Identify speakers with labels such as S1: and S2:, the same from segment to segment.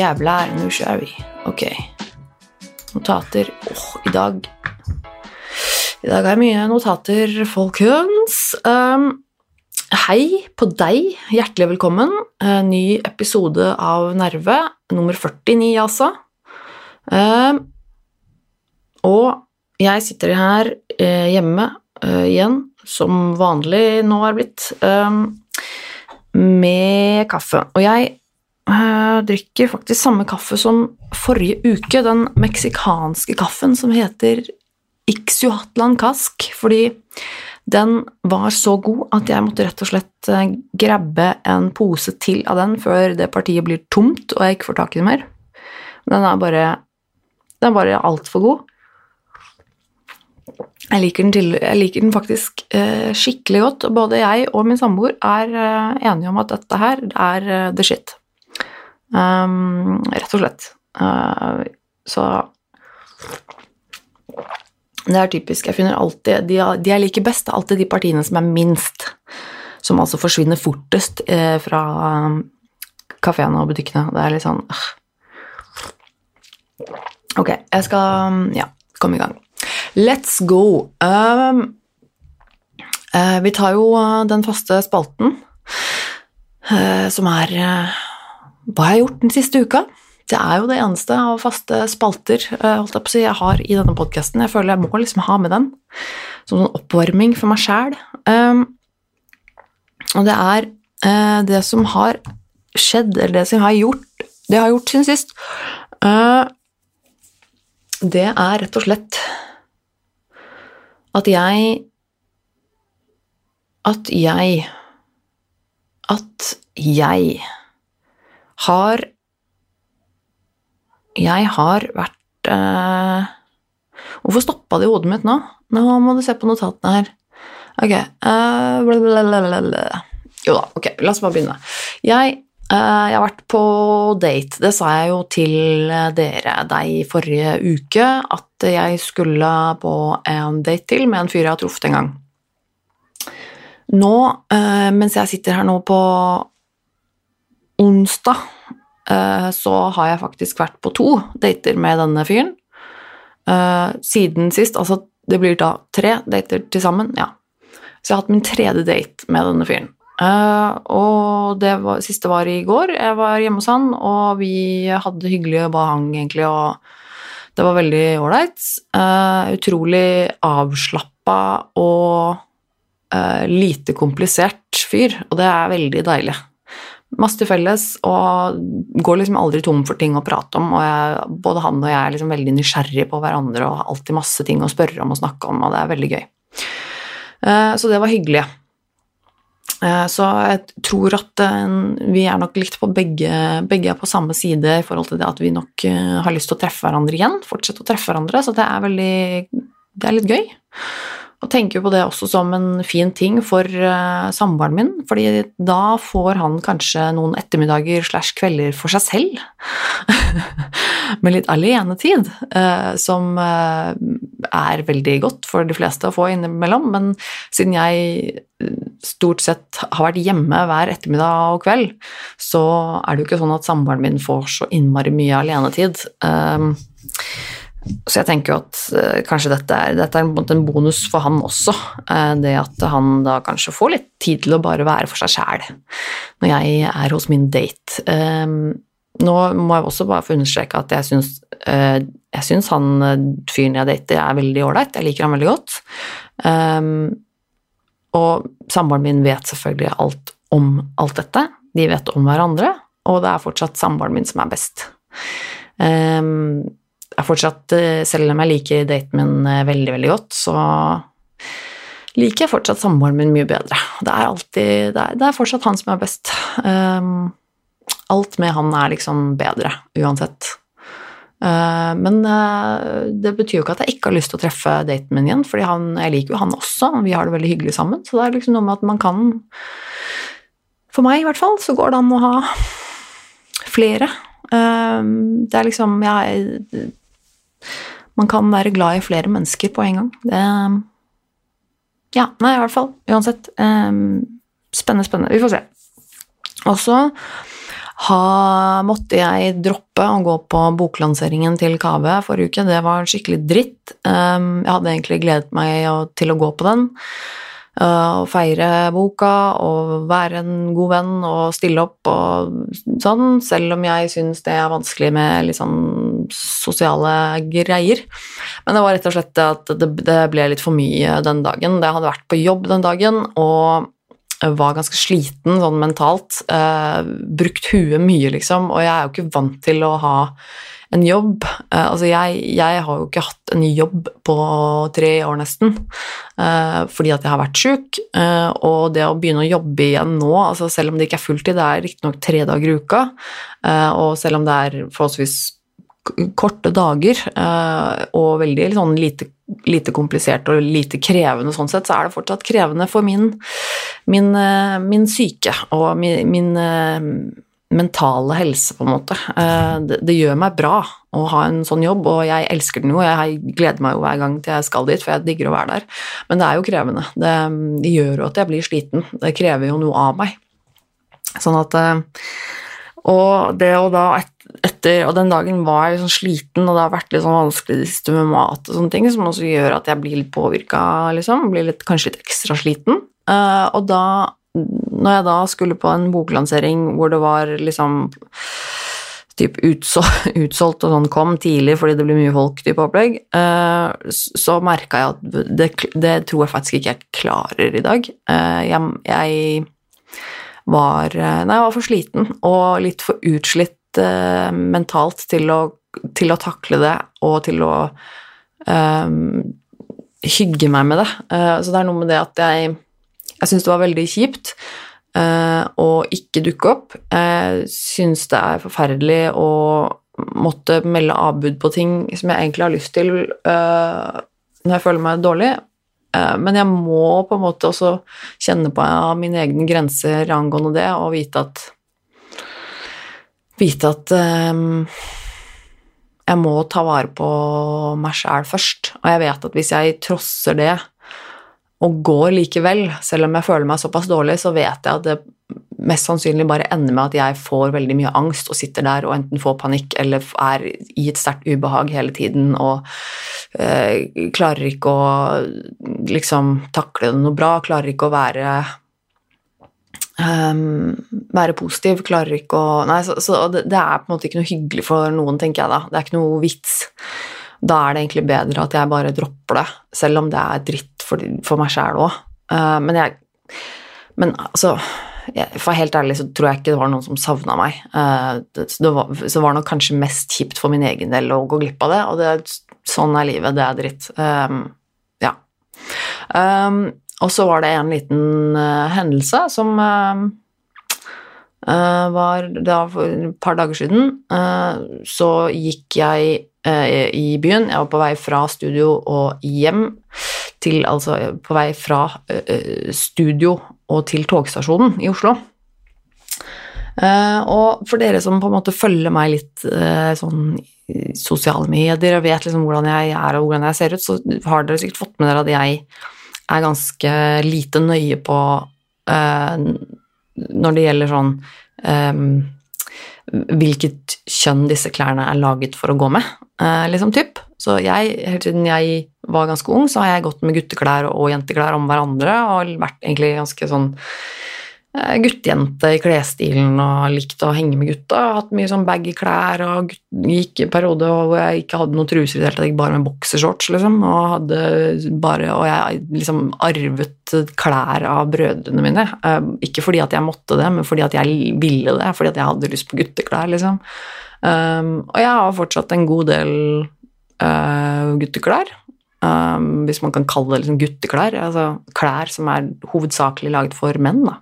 S1: Nå, jævlar, nå kjører vi. Ok. Notater. Åh, i dag I dag er det mye notater, folkens. Um, hei på deg. Hjertelig velkommen. Uh, ny episode av Nerve. Nummer 49, altså. Um, og jeg sitter her uh, hjemme uh, igjen, som vanlig nå er blitt, um, med kaffe. Og jeg eh, drikker faktisk samme kaffe som forrige uke, den meksikanske kaffen som heter Ixuatlan Kask, fordi den var så god at jeg måtte rett og slett eh, grabbe en pose til av den før det partiet blir tomt og jeg ikke får tak i det mer. Den er bare, den er bare altfor god. Jeg liker til, jeg liker den faktisk eh, skikkelig godt, både jeg og min samboer er eh, enige om at dette her er eh, the shit. Um, rett og slett. Uh, så det er typisk. Jeg finner alltid De, de jeg liker best, er alltid de partiene som er minst. Som altså forsvinner fortest eh, fra um, kafeene og butikkene. Det er litt sånn uh. Ok, jeg skal ja, komme i gang. Let's go. Um, uh, vi tar jo den faste spalten, som er hva jeg har gjort den siste uka. Det er jo det eneste av faste spalter holdt jeg, har i denne podkasten. Jeg føler jeg må liksom ha med den som sånn oppvarming for meg sjæl. Um, og det er uh, det som har skjedd, eller det som jeg har gjort, det jeg har gjort siden sist. Uh, det er rett og slett at jeg At jeg At jeg har Jeg har vært eh, Hvorfor stoppa det i hodet mitt nå? Nå må du se på notatene her. Ok uh. Jo da, ok, la oss bare begynne. Jeg, uh, jeg har vært på date. Det sa jeg jo til dere deg forrige uke, at jeg skulle på en date til med en fyr jeg har truffet en gang. Nå, uh, mens jeg sitter her nå på onsdag, eh, så har jeg faktisk vært på to dater med denne fyren. Eh, siden sist, altså det blir da tre dater til sammen, ja. Så jeg har hatt min tredje date med denne fyren. Uh, og det var, siste var i går. Jeg var hjemme hos han, og vi hadde det hyggelig og bare hang, egentlig, og det var veldig ålreit. Utrolig avslappa og lite komplisert fyr, og det er veldig deilig. Masse til felles, og går liksom aldri tom for ting å prate om. Og jeg, både han og jeg er liksom veldig nysgjerrig på hverandre og har alltid masse ting å spørre om og snakke om, og det er veldig gøy. Så det var hyggelig. Så jeg tror at vi er nok likt på begge, begge er på samme side i forhold til det at vi nok har lyst til å treffe hverandre igjen, fortsette å treffe hverandre, så det er veldig Det er litt gøy. Og tenker på det også som en fin ting for uh, samboeren min, fordi da får han kanskje noen ettermiddager slash kvelder for seg selv, med litt alenetid, uh, som uh, er veldig godt for de fleste å få innimellom, men siden jeg stort sett har vært hjemme hver ettermiddag og kveld, så er det jo ikke sånn at samboeren min får så innmari mye alenetid. Um, så jeg tenker jo at uh, kanskje dette er, dette er, en bonus for han også. Uh, det at han da kanskje får litt tid til å bare være for seg sjæl når jeg er hos min date. Uh, nå må jeg også bare få understreke at jeg syns, uh, jeg syns han fyren jeg dater, er veldig ålreit. Jeg liker han veldig godt. Um, og samboeren min vet selvfølgelig alt om alt dette. De vet om hverandre, og det er fortsatt samboeren min som er best. Um, er fortsatt, eh, selv om jeg liker daten min eh, veldig, veldig godt, så liker jeg fortsatt samboeren min mye bedre. Det er, alltid, det er, det er fortsatt han som er best. Um, alt med han er liksom bedre, uansett. Uh, men uh, det betyr jo ikke at jeg ikke har lyst til å treffe daten min igjen, for jeg liker jo han også, og vi har det veldig hyggelig sammen. Så det er liksom noe med at man kan For meg, i hvert fall, så går det an å ha flere. Uh, det er liksom Jeg man kan være glad i flere mennesker på en gang. Det Ja, nei, i hvert fall. Uansett. Um, spennende, spennende. Vi får se. Og så måtte jeg droppe å gå på boklanseringen til Kave forrige uke. Det var skikkelig dritt. Um, jeg hadde egentlig gledet meg til å gå på den. Og feire boka og være en god venn og stille opp og sånn, selv om jeg syns det er vanskelig med litt sånn sosiale greier. Men det var rett og slett at det, det ble litt for mye den dagen. Jeg hadde vært på jobb den dagen og var ganske sliten sånn mentalt. Eh, brukt huet mye, liksom, og jeg er jo ikke vant til å ha en jobb. Eh, altså, jeg, jeg, har jo ikke hatt en jobb på tre år, nesten, eh, fordi at jeg har vært sjuk. Eh, og det å begynne å jobbe igjen nå, altså, selv om det ikke er fulltid, det er riktignok tre dager i uka, eh, og selv om det er forholdsvis korte dager eh, og veldig sånn lite, lite, komplisert og lite krevende sånn sett, så er det fortsatt krevende for min, min, eh, min syke og min, min, eh, mentale helse, på en måte. Det, gjør meg bra å ha en sånn jobb, og jeg elsker den jo. Jeg gleder meg jo hver gang til jeg skal dit, for jeg digger å være der. Men det er jo krevende. Det, det gjør jo at jeg blir sliten. Det krever jo noe av meg. Sånn at Og det å da etter, og den dagen var jeg liksom sliten, og det har vært litt sånn vanskelig med mat og sånne ting, som også gjør at jeg blir litt påvirka, liksom. Blir litt, kanskje litt ekstra sliten. Uh, og da, når jeg da skulle på en boklansering hvor det var liksom typ utsolgt og sånn kom tidlig fordi det blir mye folk, type opplegg, uh, så merka jeg at det, det, tror jeg faktisk ikke jeg klarer i dag. Uh, jeg, jeg var Nei, jeg var for sliten og litt for utslitt uh, mentalt til å, til å, takle det og til å um, hygge meg med det. Uh, så det er noe med det at jeg Jeg syns det var veldig kjipt uh, å ikke dukke opp. Jeg syns det er forferdelig å måtte melde avbud på ting som jeg egentlig har lyst til når jeg føler meg dårlig. Men jeg må på en måte også kjenne på mine egne grenser angående det og vite at vite at um, jeg må ta vare på meg sjæl først. Og jeg vet at hvis jeg trosser det og går likevel, selv om jeg føler meg såpass dårlig, så vet jeg at det mest sannsynlig bare ender med at jeg får veldig mye angst og sitter der og enten får panikk eller er i et sterkt ubehag hele tiden og øh, klarer ikke å liksom takle det noe bra, klarer ikke å være um, være positiv, klarer ikke å Nei, så, så det, det, er på en måte ikke noe hyggelig for noen, tenker jeg da. Det er ikke noe vits. Da er det egentlig bedre at jeg bare dropper det, selv om det er dritt for, for meg sjæl òg. Uh, men jeg Men altså For helt ærlig så tror jeg ikke det var noen som savna meg. Uh, det, det var, så det var nok kanskje mest kjipt for min egen del å gå glipp av det, og det, sånn er livet. Det er dritt. Um, ja. Um, og så var det en liten uh, hendelse som uh, uh, var da for et par dager siden. så gikk jeg i byen. Jeg var på vei fra studio og hjem til Altså på vei fra studio og til togstasjonen i Oslo. og for dere som på en måte følger meg litt sånn sosiale medier og vet liksom hvordan jeg er og hvordan jeg ser ut, så har dere sikkert fått med dere at jeg er ganske lite nøye på uh, når det gjelder sånn um, Hvilket kjønn disse klærne er laget for å gå med, uh, liksom typ. Så jeg, helt siden jeg var ganske ung, så har jeg gått med gutteklær og jenteklær om hverandre og vært egentlig ganske sånn Eh, guttejente i klesstilen og likte å henge med gutta. Hatt mye sånn baggy klær og gikk en periode hvor jeg ikke hadde noen truser i det hele tatt, gikk bare med boksershorts, liksom. Og, hadde bare, og jeg liksom arvet klær av brødrene mine. Eh, ikke fordi at jeg måtte det, men fordi at jeg ville det, fordi at jeg hadde lyst på gutteklær, liksom. Um, og jeg har fortsatt en god del uh, gutteklær. Um, hvis man kan kalle det liksom gutteklær. Altså klær som er hovedsakelig laget for menn. Da.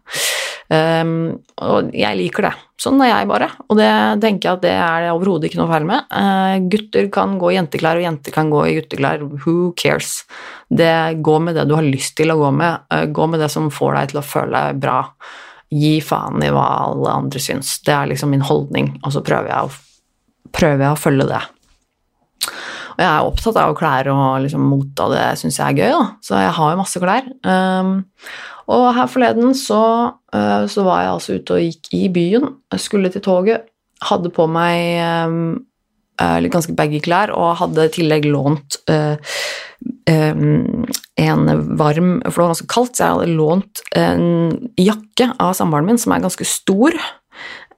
S1: Um, og jeg liker det. Sånn er jeg bare, og det tenker jeg at det er det overhodet ikke noe feil med. Uh, gutter kan gå i jenteklær, og jenter kan gå i gutteklær. Who cares? Det, gå med det du har lyst til å gå med. Uh, gå med det som får deg til å føle deg bra. Gi faen i hva alle andre syns. Det er liksom min holdning, og så prøver jeg å, prøver jeg å følge det. Og jeg er opptatt av klær og liksom mote, og det syns jeg er gøy, da. Så jeg har jo masse klær. Um, og her forleden så, uh, så, var jeg altså ute og gikk i byen, jeg skulle til toget, hadde på meg um, uh, ganske baggy klær og hadde i tillegg lånt en varm For det var ganske kaldt, så jeg hadde lånt en jakke av samboeren min som er ganske stor.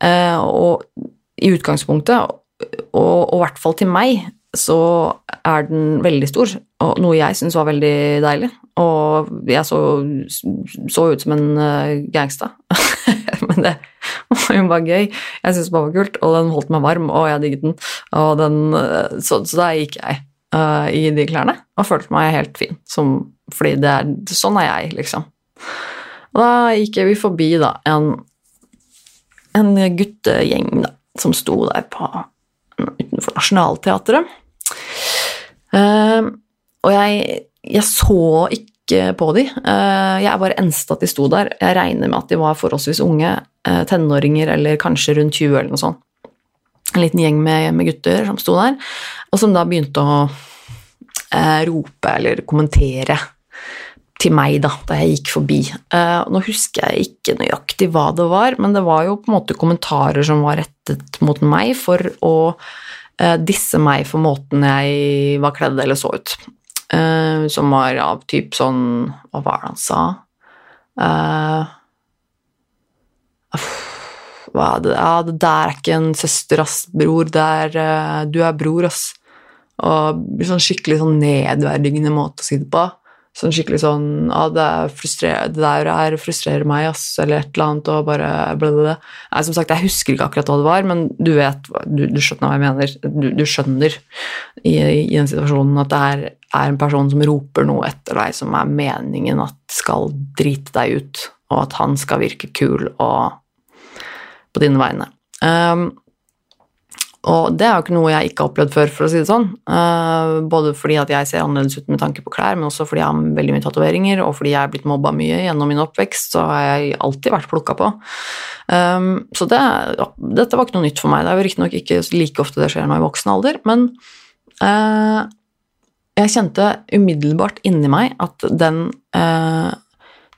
S1: og i utgangspunktet, og i hvert fall til meg, så er den veldig stor, og noe jeg syns var veldig deilig. Og jeg så, så ut som en uh, gangsta, men det var jo bare gøy. Jeg syntes det bare var kult, og den holdt meg varm, og jeg digget den. den uh, så, så, da gikk jeg uh, i de klærne og følte meg helt fin, som, fordi det er, sånn er jeg, liksom. Og da gikk vi forbi da, en, en guttegjeng da, som sto der på utenfor Nationaltheatret. Uh, og jeg, jeg, så ikke på de. Uh, jeg bare enste at de sto der. Jeg regner med at de var forholdsvis unge, uh, tenåringer eller kanskje rundt 20 eller noe sånt. En liten gjeng med, med gutter som sto der, og som da begynte å eh, rope eller kommentere til meg da, da jeg gikk forbi. Uh, nå husker jeg ikke nøyaktig hva det var, men det var jo på en måte kommentarer som var rettet mot meg for å disse meg for måten jeg var kledd eller så ut. Uh, som var av typ sånn Hva var det han sa? hva er det? Ja, det der er ikke en søster, ass, bror. Det er, du er bror, ass. Og sånn skikkelig sånn nedverdigende måte å si det på. Sånn skikkelig sånn ah, det, det der er frustrerer meg, ass, eller et eller annet, og bare blablabla. Nei, som sagt, jeg husker ikke akkurat hva det var, men du vet Du, du skjønner hva jeg mener. Du, du skjønner i, i, den situasjonen at det er, er, en person som roper noe etter deg som er meningen at skal drite deg ut, og at han skal virke kul og på dine vegne. Um, og det er jo ikke noe jeg ikke har opplevd før, for å si det sånn. Uh, både fordi at jeg ser annerledes ut med tanke på klær, men også fordi jeg har veldig mye tatoveringer, og fordi jeg er blitt mobba mye gjennom min oppvekst, så har jeg alltid vært plukka på. Um, så det, dette var ikke noe nytt for meg. Det er jo riktignok ikke like ofte det skjer nå i voksen alder, men uh, jeg kjente umiddelbart inni meg at den uh,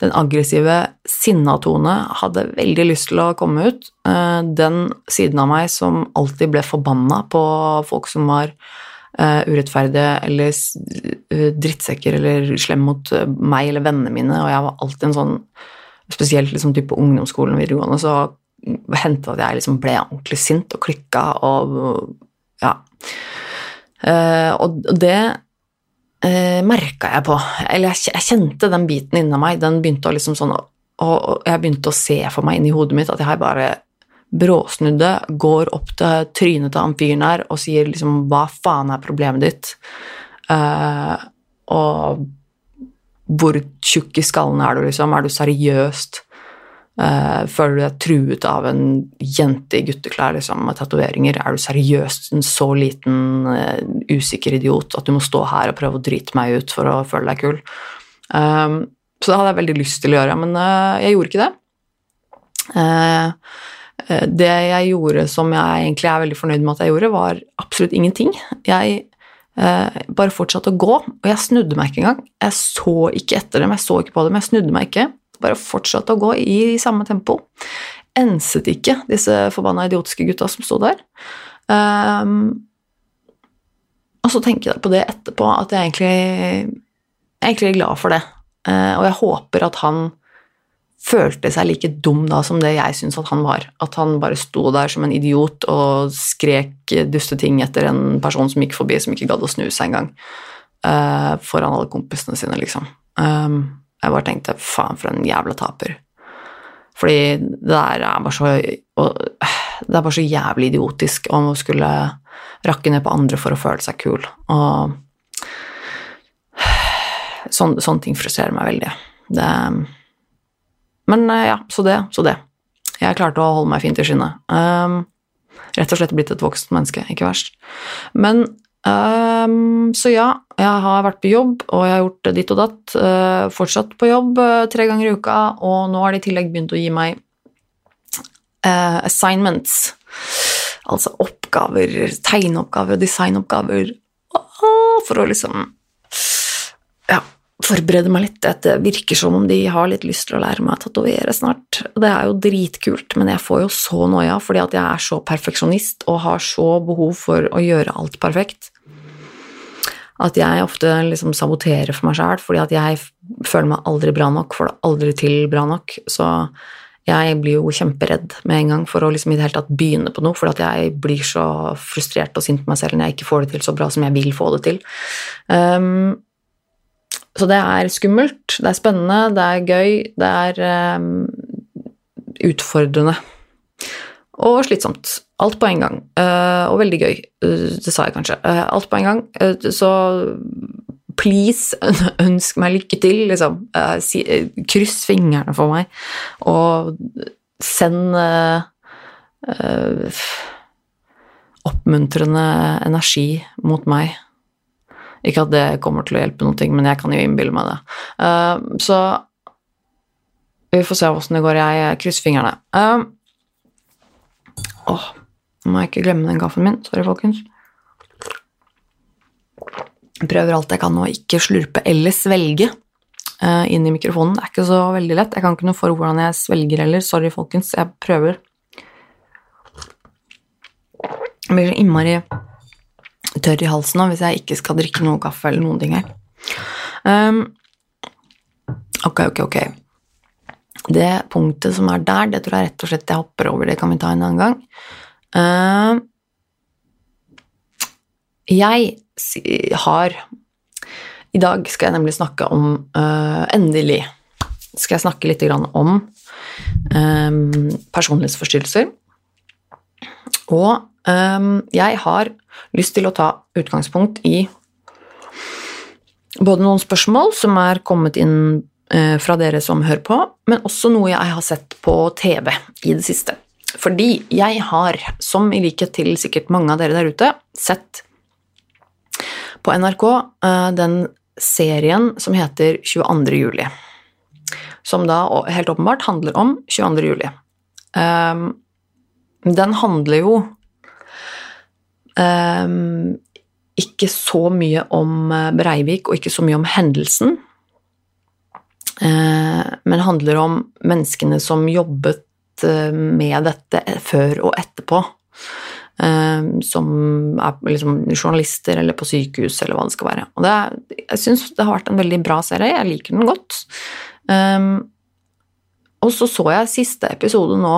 S1: den aggressive sinnatone hadde veldig lyst til å komme ut. Eh, den siden av meg som alltid ble forbanna på folk som var eh, urettferdige eller eh, drittsekker eller slem mot meg eller vennene mine, og jeg var alltid en sånn Spesielt liksom type ungdomsskolen og videregående, så hendte det at jeg liksom ble ordentlig sint og klikka og ja. Og det eh, merka jeg på. Eller jeg, jeg, kjente den biten inni meg. Den begynte å liksom sånn Og jeg begynte å se for meg inni hodet mitt at jeg bare bråsnudde, går opp til trynet til han fyren her og sier liksom Hva faen er problemet ditt? Eh, og hvor tjukk i skallen er du, liksom? Er du seriøst Uh, føler du deg truet av en jente i gutteklær liksom, med tatoveringer? Er du seriøst en så liten, uh, usikker idiot at du må stå her og prøve å drite meg ut for å føle deg kul? Um, så det hadde jeg veldig lyst til å gjøre, men uh, jeg gjorde ikke det. det jeg gjorde som jeg egentlig er veldig fornøyd med at jeg gjorde, var absolutt ingenting. Jeg bare fortsatte å gå, og jeg snudde meg ikke engang. Jeg så ikke etter dem, jeg så ikke på dem, jeg snudde meg ikke bare fortsatte å gå i samme tempo. Enset ikke disse forbanna idiotiske gutta som sto der. Um, og så tenker jeg på det etterpå, at jeg egentlig, jeg er glad for det. Uh, og jeg håper at han følte seg like dum da som det jeg syns at han var. At han bare sto der som en idiot og skrek dusteting etter en person som gikk forbi, som ikke gadd å snu seg engang. Uh, foran alle kompisene sine, liksom. Um, jeg bare tenkte faen, for en jævla taper. Fordi det der er bare så Det er bare så jævlig idiotisk om å skulle rakke ned på andre for å føle seg kul. Og sån, sånne ting frustrerer meg veldig. Det Men eh, ja, så det, så det. Jeg klarte å holde meg fint i skinnet. Um, rett og slett blitt et vokst menneske, ikke verst. Men Um, så ja, jeg har vært på jobb, og jeg har gjort ditt og datt. Uh, fortsatt på jobb uh, tre ganger i uka, og nå har de i tillegg begynt å gi meg uh, assignments. Altså oppgaver, tegneoppgaver og designoppgaver. for å liksom ja, forberede meg litt. Det virker som om de har litt lyst til å lære meg å tatovere snart. Det er jo dritkult, men jeg får jo så noia fordi at jeg er så perfeksjonist og har så behov for å gjøre alt perfekt. At jeg ofte liksom saboterer for meg sjæl fordi at jeg føler meg aldri bra nok, får det aldri til bra nok. Så jeg blir jo kjemperedd med en gang for å liksom i det hele tatt begynne på noe, fordi at jeg blir så frustrert og sint på meg selv når jeg ikke får det til så bra som jeg vil få det til. Um, så det er skummelt, det er spennende, det er gøy, det er um, utfordrende. Og slitsomt. Alt på en gang. Uh, og veldig gøy. Uh, det sa jeg kanskje. Uh, alt på en gang. så please, ønsk meg lykke til, liksom. Kryss fingrene for meg, og send oppmuntrende energi mot meg. Ikke at det kommer til å hjelpe noe, men jeg kan jo innbille meg det. Så vi får se åssen det går. Jeg krysser fingrene. Åh, nå må jeg ikke glemme den gaffen min. Sorry, folkens. Jeg prøver alt jeg kan å ikke slurpe eller svelge uh, inn i mikrofonen. Det er ikke så veldig lett. Jeg kan ikke noe for hvordan jeg svelger heller. Sorry, folkens. Jeg prøver. Jeg blir så innmari tørr i halsen nå hvis jeg ikke skal drikke noe kaffe eller noen ting her. Um, ok, ok, ok. Det punktet som er der, det tror jeg rett og slett jeg hopper over. Det kan vi ta en annen gang. Uh, jeg har I dag skal jeg nemlig snakke om uh, Endelig skal jeg snakke litt om um, personlighetsforstyrrelser. Og um, jeg har lyst til å ta utgangspunkt i både noen spørsmål som er kommet inn fra dere som hører på, men også noe jeg har sett på TV i det siste. Fordi jeg har, som i likhet til sikkert mange av dere der ute, sett på NRK eh, den serien som heter 22. juli. Som da helt åpenbart handler om 22. juli. Ehm, den handler jo Um, ikke så mye om eh, Breivik og ikke så mye om hendelsen, men handler om menneskene som jobbet uh, med dette før og etterpå. Uh, som er liksom journalister eller på sykehus eller hva det skal være. Og det, jeg syns det har vært en veldig bra serie, jeg liker den godt. Og så så jeg siste episode nå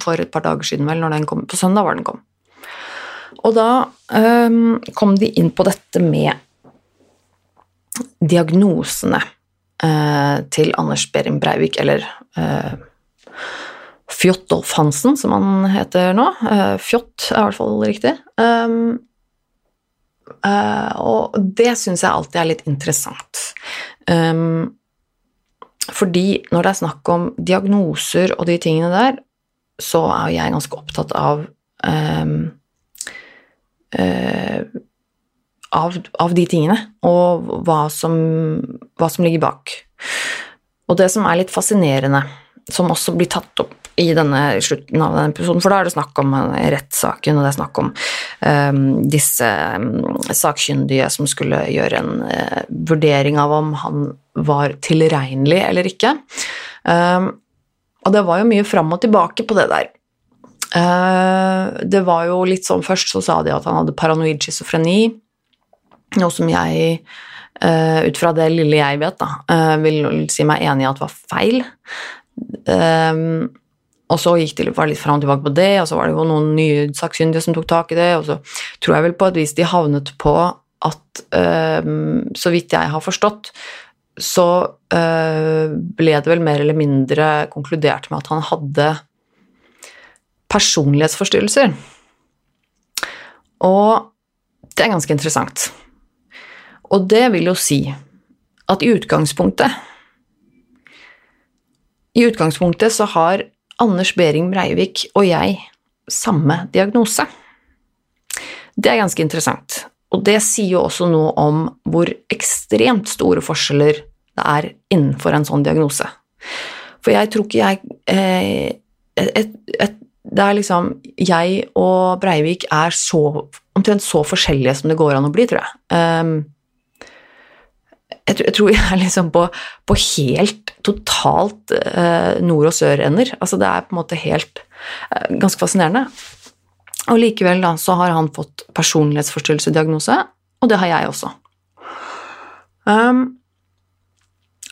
S1: for et par dager siden, vel, når den kom. På søndag var den kom. Og da kom de inn på dette med diagnosene eh, til Anders Behring Breivik, eller eh, Fjotolf Hansen, som han heter nå. Eh, Fjott er i hvert fall riktig. Um, uh, og det syns jeg alltid er litt interessant. Um, fordi når det er snakk om diagnoser og de tingene der, så er jeg ganske opptatt av um, uh, av, av, de tingene, og hva som, hva som ligger bak. Og det som er litt fascinerende, som også blir tatt opp i denne slutten av denne episoden, for da er det snakk om rettssaken, og det er snakk om um, disse um, sakkyndige som skulle gjøre en uh, vurdering av om han var tilregnelig eller ikke. Um, og det var jo mye fram og tilbake på det der. Uh, det var jo litt sånn Først så sa de at han hadde paranoid schizofreni, noe som jeg uh, ut fra det lille jeg vet, da, uh, vil si meg enig i at var feil. Um, og så gikk det litt fram og tilbake på det, og så var det jo noen nye sakkyndige som tok tak i det, og så tror jeg vel på et vis de havnet på at, um, så vidt jeg har forstått, så uh, ble det vel mer eller mindre konkludert med at han hadde personlighetsforstyrrelser. Og det er ganske interessant. Og det vil jo si at i utgangspunktet I utgangspunktet så har Anders Behring Breivik og jeg samme diagnose. Det er ganske interessant. Og det sier jo også noe om hvor ekstremt store forskjeller det er innenfor en sånn diagnose. For jeg tror ikke jeg eh, et, et, det er liksom Jeg og Breivik er så omtrent så forskjellige som det går an å bli, tror jeg. Um, jeg, jeg, tror jeg er liksom på, på helt totalt eh, nord- og sør-ender. Altså det er på en måte helt eh, ganske fascinerende. Og likevel da, så har han fått personlighetsforstyrrelsesdiagnose, og det har jeg også. Um,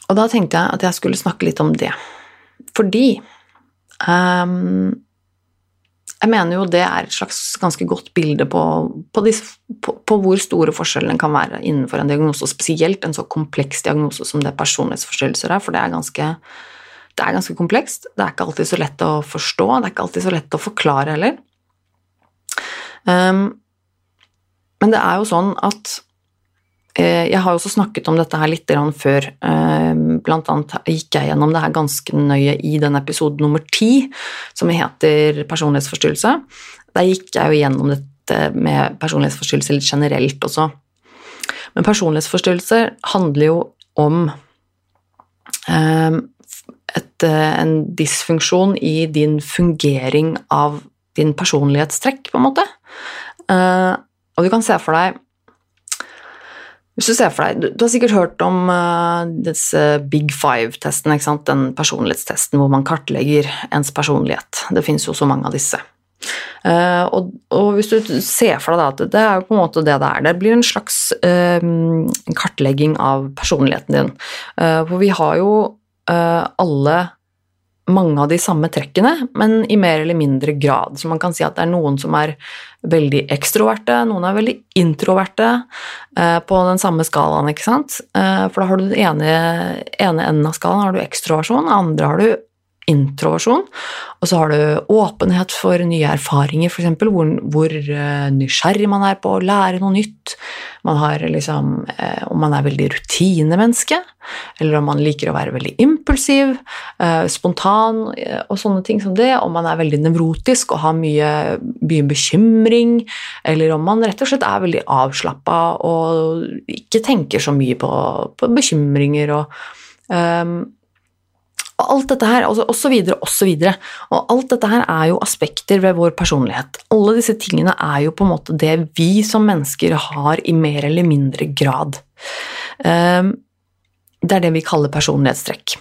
S1: og da tenkte jeg at jeg skulle snakke litt om det. Fordi um, jeg mener jo det er et slags ganske godt bilde på, på, de, på, på, hvor store forskjellene kan være innenfor en diagnose, og spesielt en så kompleks diagnose som det personlighetsforstyrrelser er, for det er, ganske, det er ganske komplekst. Det er ikke alltid så lett å forstå, det er ikke alltid så lett å forklare heller. Um, men det er jo sånn at jeg har også snakket om dette her litt før. Ehm, blant annet gikk jeg gjennom det her ganske nøye i den episode nummer ti, som heter personlighetsforstyrrelse. Der gikk jeg jo gjennom dette med personlighetsforstyrrelse litt generelt også. Men personlighetsforstyrrelse handler jo om ehm, et, eh, en dysfunksjon i din fungering av din personlighetstrekk, på en måte. Og du kan se for deg Hvis du ser for deg Du, du har sikkert hørt om uh, disse Big Five-testene, den personlighetstesten hvor man kartlegger ens personlighet. Det fins jo så mange av disse. Uh, og, og, hvis du ser for deg at det er på en måte det det er, det blir en slags kartlegging av personligheten din. for vi har jo alle mange av de samme trekkene, men i mer eller mindre grad. Så man kan si at det er noen som er veldig ekstroverte, noen er veldig introverte eh, på den samme skalaen, ikke sant. Eh, for da har du den ene, ene enden av skalaen har du ekstroversjon, andre har du introversjon. Og så har du åpenhet for nye erfaringer, f.eks. Hvor, hvor uh, nysgjerrig man er på å lære noe nytt. Man har liksom, uh, Om man er veldig rutinemenneske, eller om man liker å være veldig impulsiv, uh, spontan og sånne ting som det. Om man er veldig nevrotisk og har mye, mye bekymring, eller om man rett og slett er veldig avslappa og ikke tenker så mye på, på bekymringer og um, og alt dette her, og så videre, og så videre. Og alt dette her er jo aspekter ved vår personlighet. Alle disse tingene er jo på en måte det vi som mennesker har i mer eller mindre grad. Ehm, det er det vi kaller personlighetstrekk.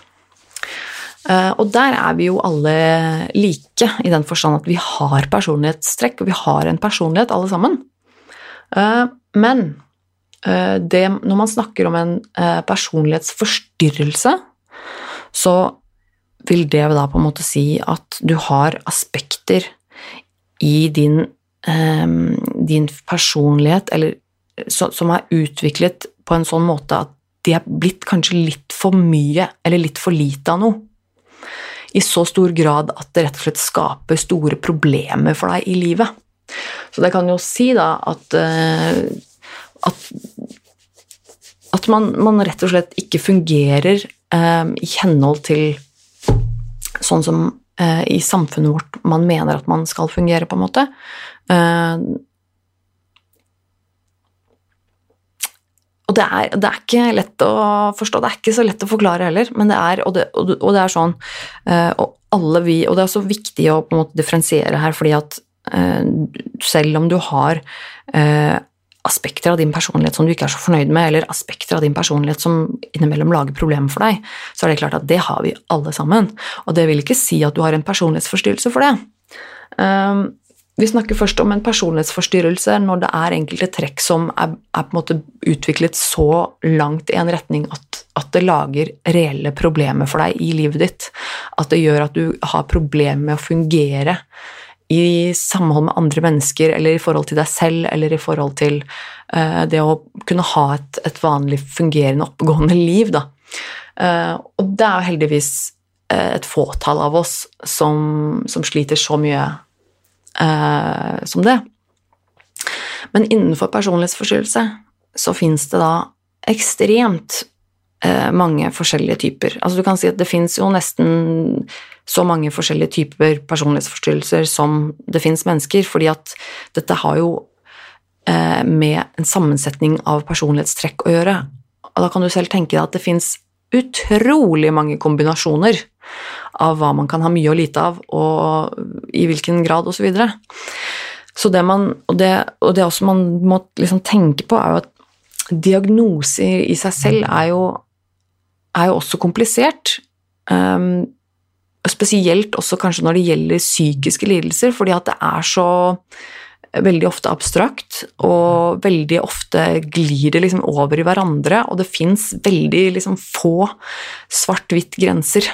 S1: Eh, og der er vi jo alle like, i den forstand at vi har personlighetstrekk, og vi har en personlighet, alle sammen. Eh, men eh, det, når man snakker om en personlighetsforstyrrelse, så vil det da på en måte si at du har aspekter i din, um, din personlighet eller, så, som er utviklet på en sånn måte at de er blitt kanskje litt for mye eller litt for lite av noe. I så stor grad at det rett og slett skaper store problemer for deg i livet. Så det kan jo si da at, uh, at, at man, man, rett og slett ikke fungerer eh, i henhold til sånn som eh, i samfunnet vårt man mener at man skal fungere, på en måte. Eh, og det er, det er, ikke lett å forstå, det er ikke så lett å forklare heller, men det er, og det, og det er sånn eh, Og alle vi Og det er så viktig å på en måte differensiere her, fordi at eh, selv om du har eh, aspekter av din personlighet som du ikke er så fornøyd med, eller aspekter av din personlighet som innimellom lager problemer for deg, så er det klart at det har vi alle sammen. Og det vil ikke si at du har en personlighetsforstyrrelse for det. Um, vi snakker først om en personlighetsforstyrrelse når det er enkelte trekk som er, er på en måte utviklet så langt i en retning at, at, det lager reelle problemer for deg i livet ditt. At det gjør at du har problemer med å fungere i samhold med andre mennesker, eller i forhold til deg selv, eller i forhold til uh, det å kunne ha et, et, vanlig fungerende, oppegående liv, da. Uh, og det er jo heldigvis uh, et fåtall av oss som, som sliter så mye som det. Men innenfor personlighetsforstyrrelse så fins det da ekstremt mange forskjellige typer. Altså du kan si at det fins jo nesten så mange forskjellige typer personlighetsforstyrrelser som det fins mennesker, fordi at dette har jo eh, med en sammensetning av personlighetstrekk å gjøre. Og da kan du selv tenke deg at det fins utrolig mange kombinasjoner av hva man kan ha mye og lite av, og i hvilken grad, osv. Så, videre. så det man, og det, og det også man må liksom tenke på, er jo at diagnoser i seg selv er jo, er jo også komplisert. Um, spesielt også kanskje når det gjelder psykiske lidelser, fordi at det er så veldig ofte abstrakt, og veldig ofte glir det liksom over i hverandre, og det fins veldig liksom få svart-hvitt-grenser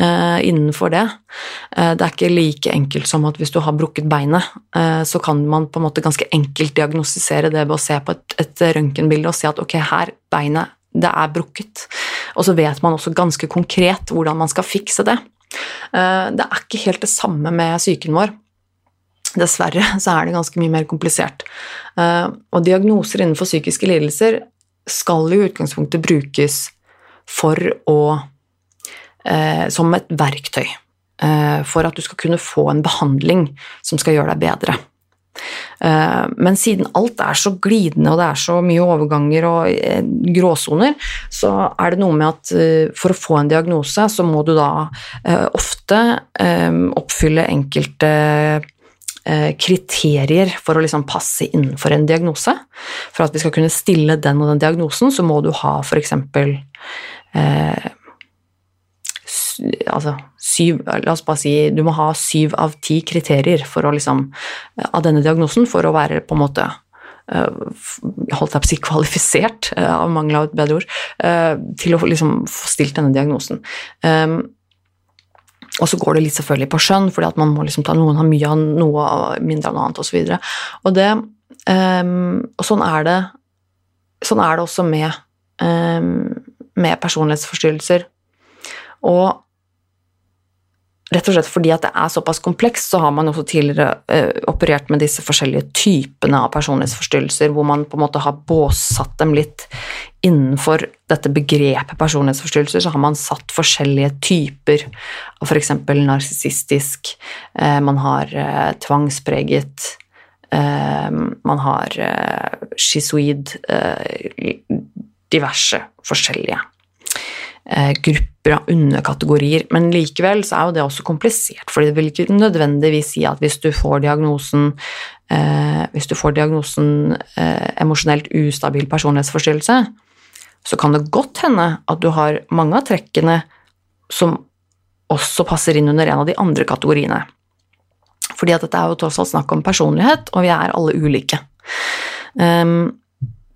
S1: uh, innenfor det. Uh, det er ikke like enkelt som at hvis du har brukket beinet, uh, så kan man på en måte ganske enkelt diagnostisere det ved å se på et, et røntgenbilde og si at ok, her, beinet, det er brukket. Og så vet man også ganske konkret hvordan man skal fikse det. Det er ikke helt det samme med psyken vår. Dessverre så er det ganske mye mer komplisert. Eh, og diagnoser innenfor psykiske lidelser skal i utgangspunktet brukes for å eh, som et verktøy. Eh, for at du skal kunne få en behandling som skal gjøre deg bedre. Men siden alt er så glidende og det er så mye overganger og gråsoner, så er det noe med at for å få en diagnose, så må du da ofte oppfylle enkelte Eh, kriterier for å liksom passe innenfor en diagnose. For at vi skal kunne stille den og den diagnosen, så må du ha f.eks. Eh, altså syv La oss bare si du må ha syv av ti kriterier for å liksom, av denne diagnosen for å være på en måte eh, holdt jeg på å si kvalifisert, eh, av mangel av et bedre ord, til å liksom få stilt denne diagnosen. Og så går det litt selvfølgelig på skjønn, fordi at man må liksom ta noen har mye av noe, mindre av noe annet osv. Og, og, det, um, og sånn er det sånn er det også med, um, med personlighetsforstyrrelser. Og Rett og slett fordi at det er såpass komplekst, så har man også tidligere eh, operert med disse forskjellige typene av personlighetsforstyrrelser, hvor man på en måte har båssatt dem litt innenfor dette begrepet personlighetsforstyrrelser, så har man satt forskjellige typer av f.eks. narsissistisk, eh, man har eh, tvangspreget, eh, man har eh, schizoid, eh, diverse forskjellige grupper av underkategorier, men likevel så er jo det også komplisert, for det vil ikke nødvendigvis si at hvis du får diagnosen eh, hvis du får diagnosen eh, emosjonelt ustabil personlighetsforstyrrelse, så kan det godt hende at du har mange av trekkene som også passer inn under en av de andre kategoriene. Fordi at dette er jo tross alt snakk om personlighet, og vi er alle ulike. Um,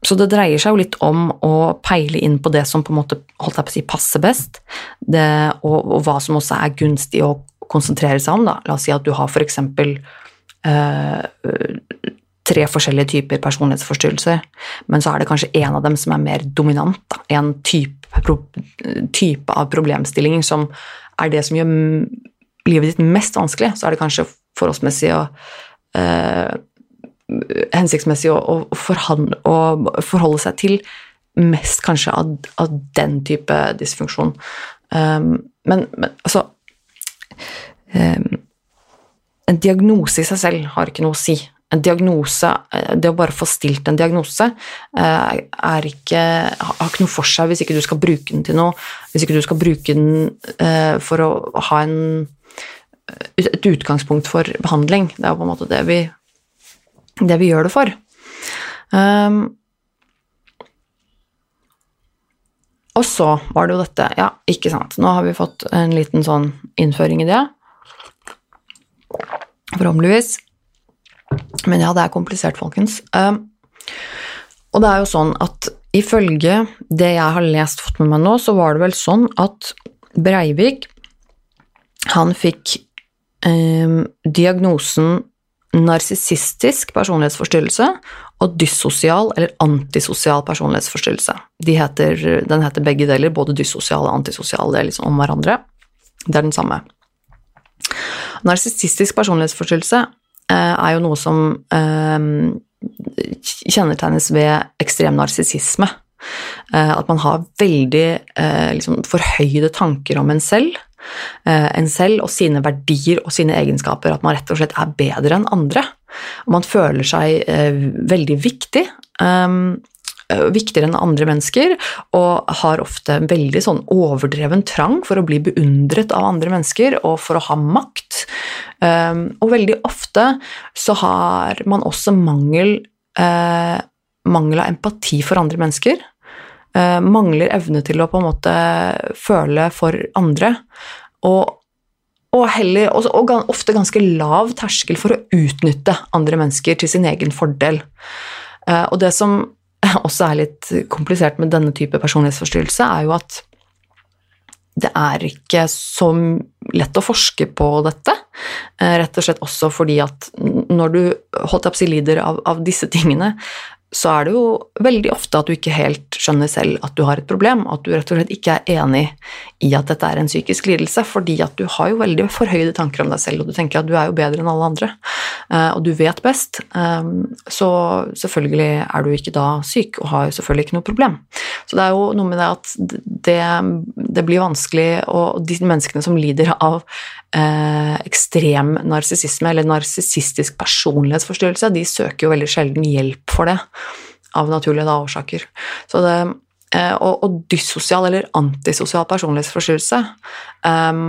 S1: så det dreier seg jo litt om å peile inn på det som på en måte holdt jeg på å si, passer best, det, og, og, hva som også er gunstig å konsentrere seg om. Da. La oss si at du har f.eks. Eh, tre forskjellige typer personlighetsforstyrrelser, men så er det kanskje en av dem som er mer dominant. Da. En type, pro, type av problemstilling som er det som gjør livet ditt mest vanskelig, så er det kanskje forholdsmessig å eh, hensiktsmessig å, å, forhandle, å, forholde seg til mest kanskje av, av den type dysfunksjon. Um, men, men, altså um, En diagnose i seg selv har ikke noe å si. En diagnose, eh, Det å bare få stilt en diagnose uh, er ikke, har ikke noe for seg hvis ikke du skal bruke den til noe. Hvis ikke du skal bruke den uh, for å ha en, et utgangspunkt for behandling. Det er jo på en måte det vi det vi gjør det for. Um, og så var det jo dette Ja, ikke sant. Nå har vi fått en liten sånn innføring i det. Forhåpentligvis. Men ja, det er komplisert, folkens. Um, og det er jo sånn at ifølge det jeg har lest fått med meg nå, så var det vel sånn at Breivik han fikk um, diagnosen narsissistisk personlighetsforstyrrelse og dyssosial eller antisosial personlighetsforstyrrelse. De heter, den heter begge deler, både dyssosial og antisosial, det er liksom om hverandre. Det er den samme. Narsissistisk personlighetsforstyrrelse eh, er jo noe som eh, kjennetegnes ved ekstrem narsissisme. Eh, at man har veldig liksom, forhøyde tanker om en selv en selv og sine verdier og sine egenskaper. At man rett og slett er bedre enn andre. Man føler seg eh, veldig viktig. Um, eh, viktigere enn andre mennesker, og har ofte en veldig sånn overdreven trang for å bli beundret av andre mennesker og for å ha makt. Um, og veldig ofte så har man også mangel, mangel av empati for andre mennesker. Uh, mangler evne til å på en måte føle for andre. Og og, heller, og, og, ofte ganske lav terskel for å utnytte andre mennesker til sin egen fordel. Uh, og det som også er litt komplisert med denne type personlighetsforstyrrelse, er jo at det er ikke så lett å forske på dette. Uh, rett og slett også fordi at når du holdt opp si lider av, av disse tingene, så er det jo veldig ofte at du ikke helt skjønner selv at du har et problem, at du rett og slett ikke er enig i at dette er en psykisk lidelse, fordi at du har jo veldig forhøyde tanker om deg selv, og du tenker at du er jo bedre enn alle andre, eh, og du vet best. Eh, så selvfølgelig er du ikke da syk, og har jo selvfølgelig ikke noe problem. Så det er jo noe med det at det, det blir vanskelig, og de menneskene som lider av eh, ekstrem narsissisme eller narsissistisk personlighetsforstyrrelse, de søker jo veldig sjelden hjelp for det, av naturlige da, årsaker. Så det, eh, og, og, dyssosial eller antisosial personlighetsforstyrrelse eh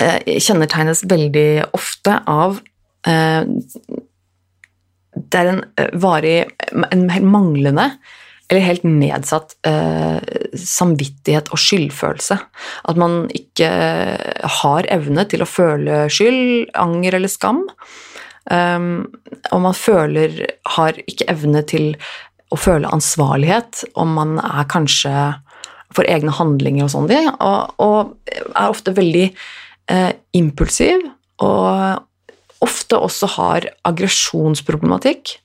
S1: kjennetegnes veldig ofte av eh, det er en varig en manglende eller helt nedsatt eh, samvittighet og skyldfølelse. At man ikke har evne til å føle skyld, anger eller skam. Um, og man føler har ikke evne til å føle ansvarlighet om man er kanskje for egne handlinger og sånn, og, og, er ofte veldig eh, impulsiv og ofte også har aggresjonsproblematikk.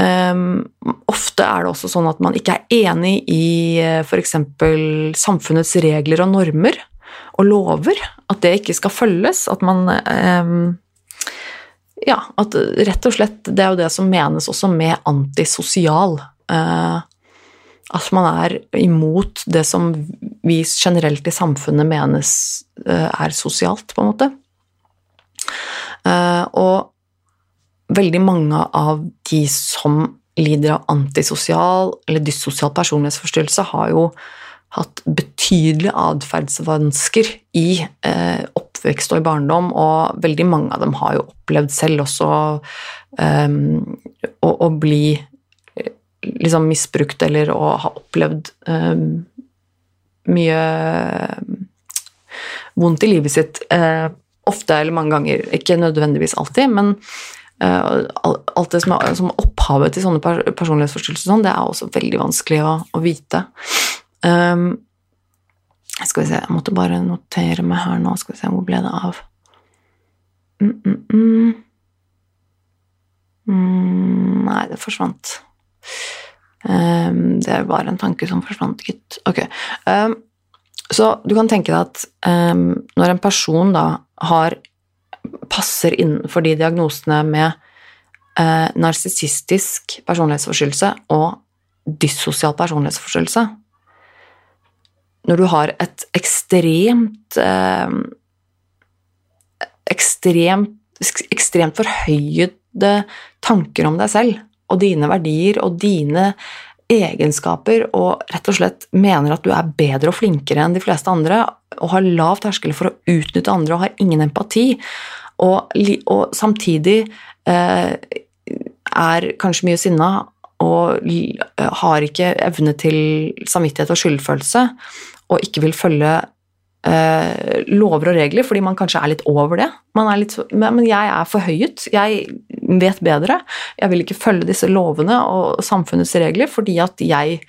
S1: Um, ofte er det også sånn at man ikke er enig i eh, f.eks. samfunnets regler og normer og lover. At det ikke skal følges. At man um, Ja, at rett og slett Det er jo det som menes også med antisosial. Eh, at man er imot det som vi generelt i samfunnet menes uh, er sosialt, på en måte. Uh, og veldig mange av de som lider av antisosial eller dyssosial personlighetsforstyrrelse, har jo hatt betydelige atferdsvansker i eh, oppvekst og i barndom, og veldig mange av dem har jo opplevd selv også um, å, å, bli eh, liksom misbrukt eller å ha opplevd um, mye vondt i livet sitt. Uh, ofte eller mange ganger, ikke nødvendigvis alltid, men uh, alt det som er som opphavet til sånne personlighetsforstyrrelser, sånn, det er også veldig vanskelig å, å vite. Um, skal vi se, jeg måtte bare notere meg her nå. Skal vi se, hvor ble det av? Mm, mm, mm. mm nei, det forsvant. Um, det var en tanke som forsvant, gitt. Ok. Um, så du kan tenke deg at når en person da har passer innenfor de diagnosene med eh, narsissistisk personlighetsforstyrrelse og dyssosial personlighetsforstyrrelse. Når du har et ekstremt eh, ekstremt, ekstremt forhøyede tanker om deg selv og dine verdier og dine egenskaper og rett og slett mener at du er bedre og flinkere enn de fleste andre og har lav terskel for å utnytte andre og har ingen empati, og, og samtidig eh, er kanskje mye sinna og har ikke evne til samvittighet og skyldfølelse og ikke vil følge eh, lover og regler fordi man kanskje er litt over det. Er litt, men jeg er forhøyet, jeg vet bedre. Jeg vil ikke følge disse lovene og samfunnets regler fordi at jeg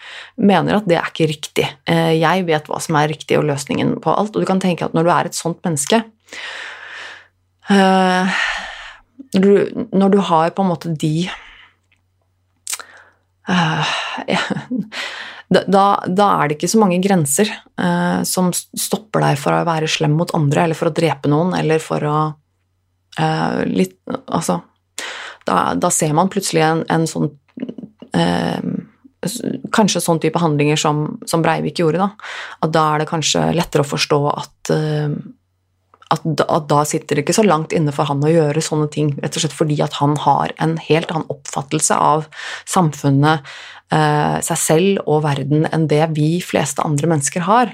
S1: mener at det er ikke riktig. Eh, jeg vet hva som er riktig og løsningen på alt. Og du kan tenke at når du er et sånt menneske eh, når du, når du har på en måte de uh, da, da, er det ikke så mange grenser eh, som stopper deg for å være slem mot andre, eller for å drepe noen, eller for å eh, litt, Altså da, da, ser man plutselig en, en sånn eh, Kanskje sånn type handlinger som, som, Breivik gjorde, da. At da er det kanskje lettere å forstå at at da, at da sitter det ikke så langt inne for han å gjøre sånne ting, rett og slett fordi at han har en helt annen oppfattelse av samfunnet, eh, seg selv og verden enn det vi fleste andre mennesker har.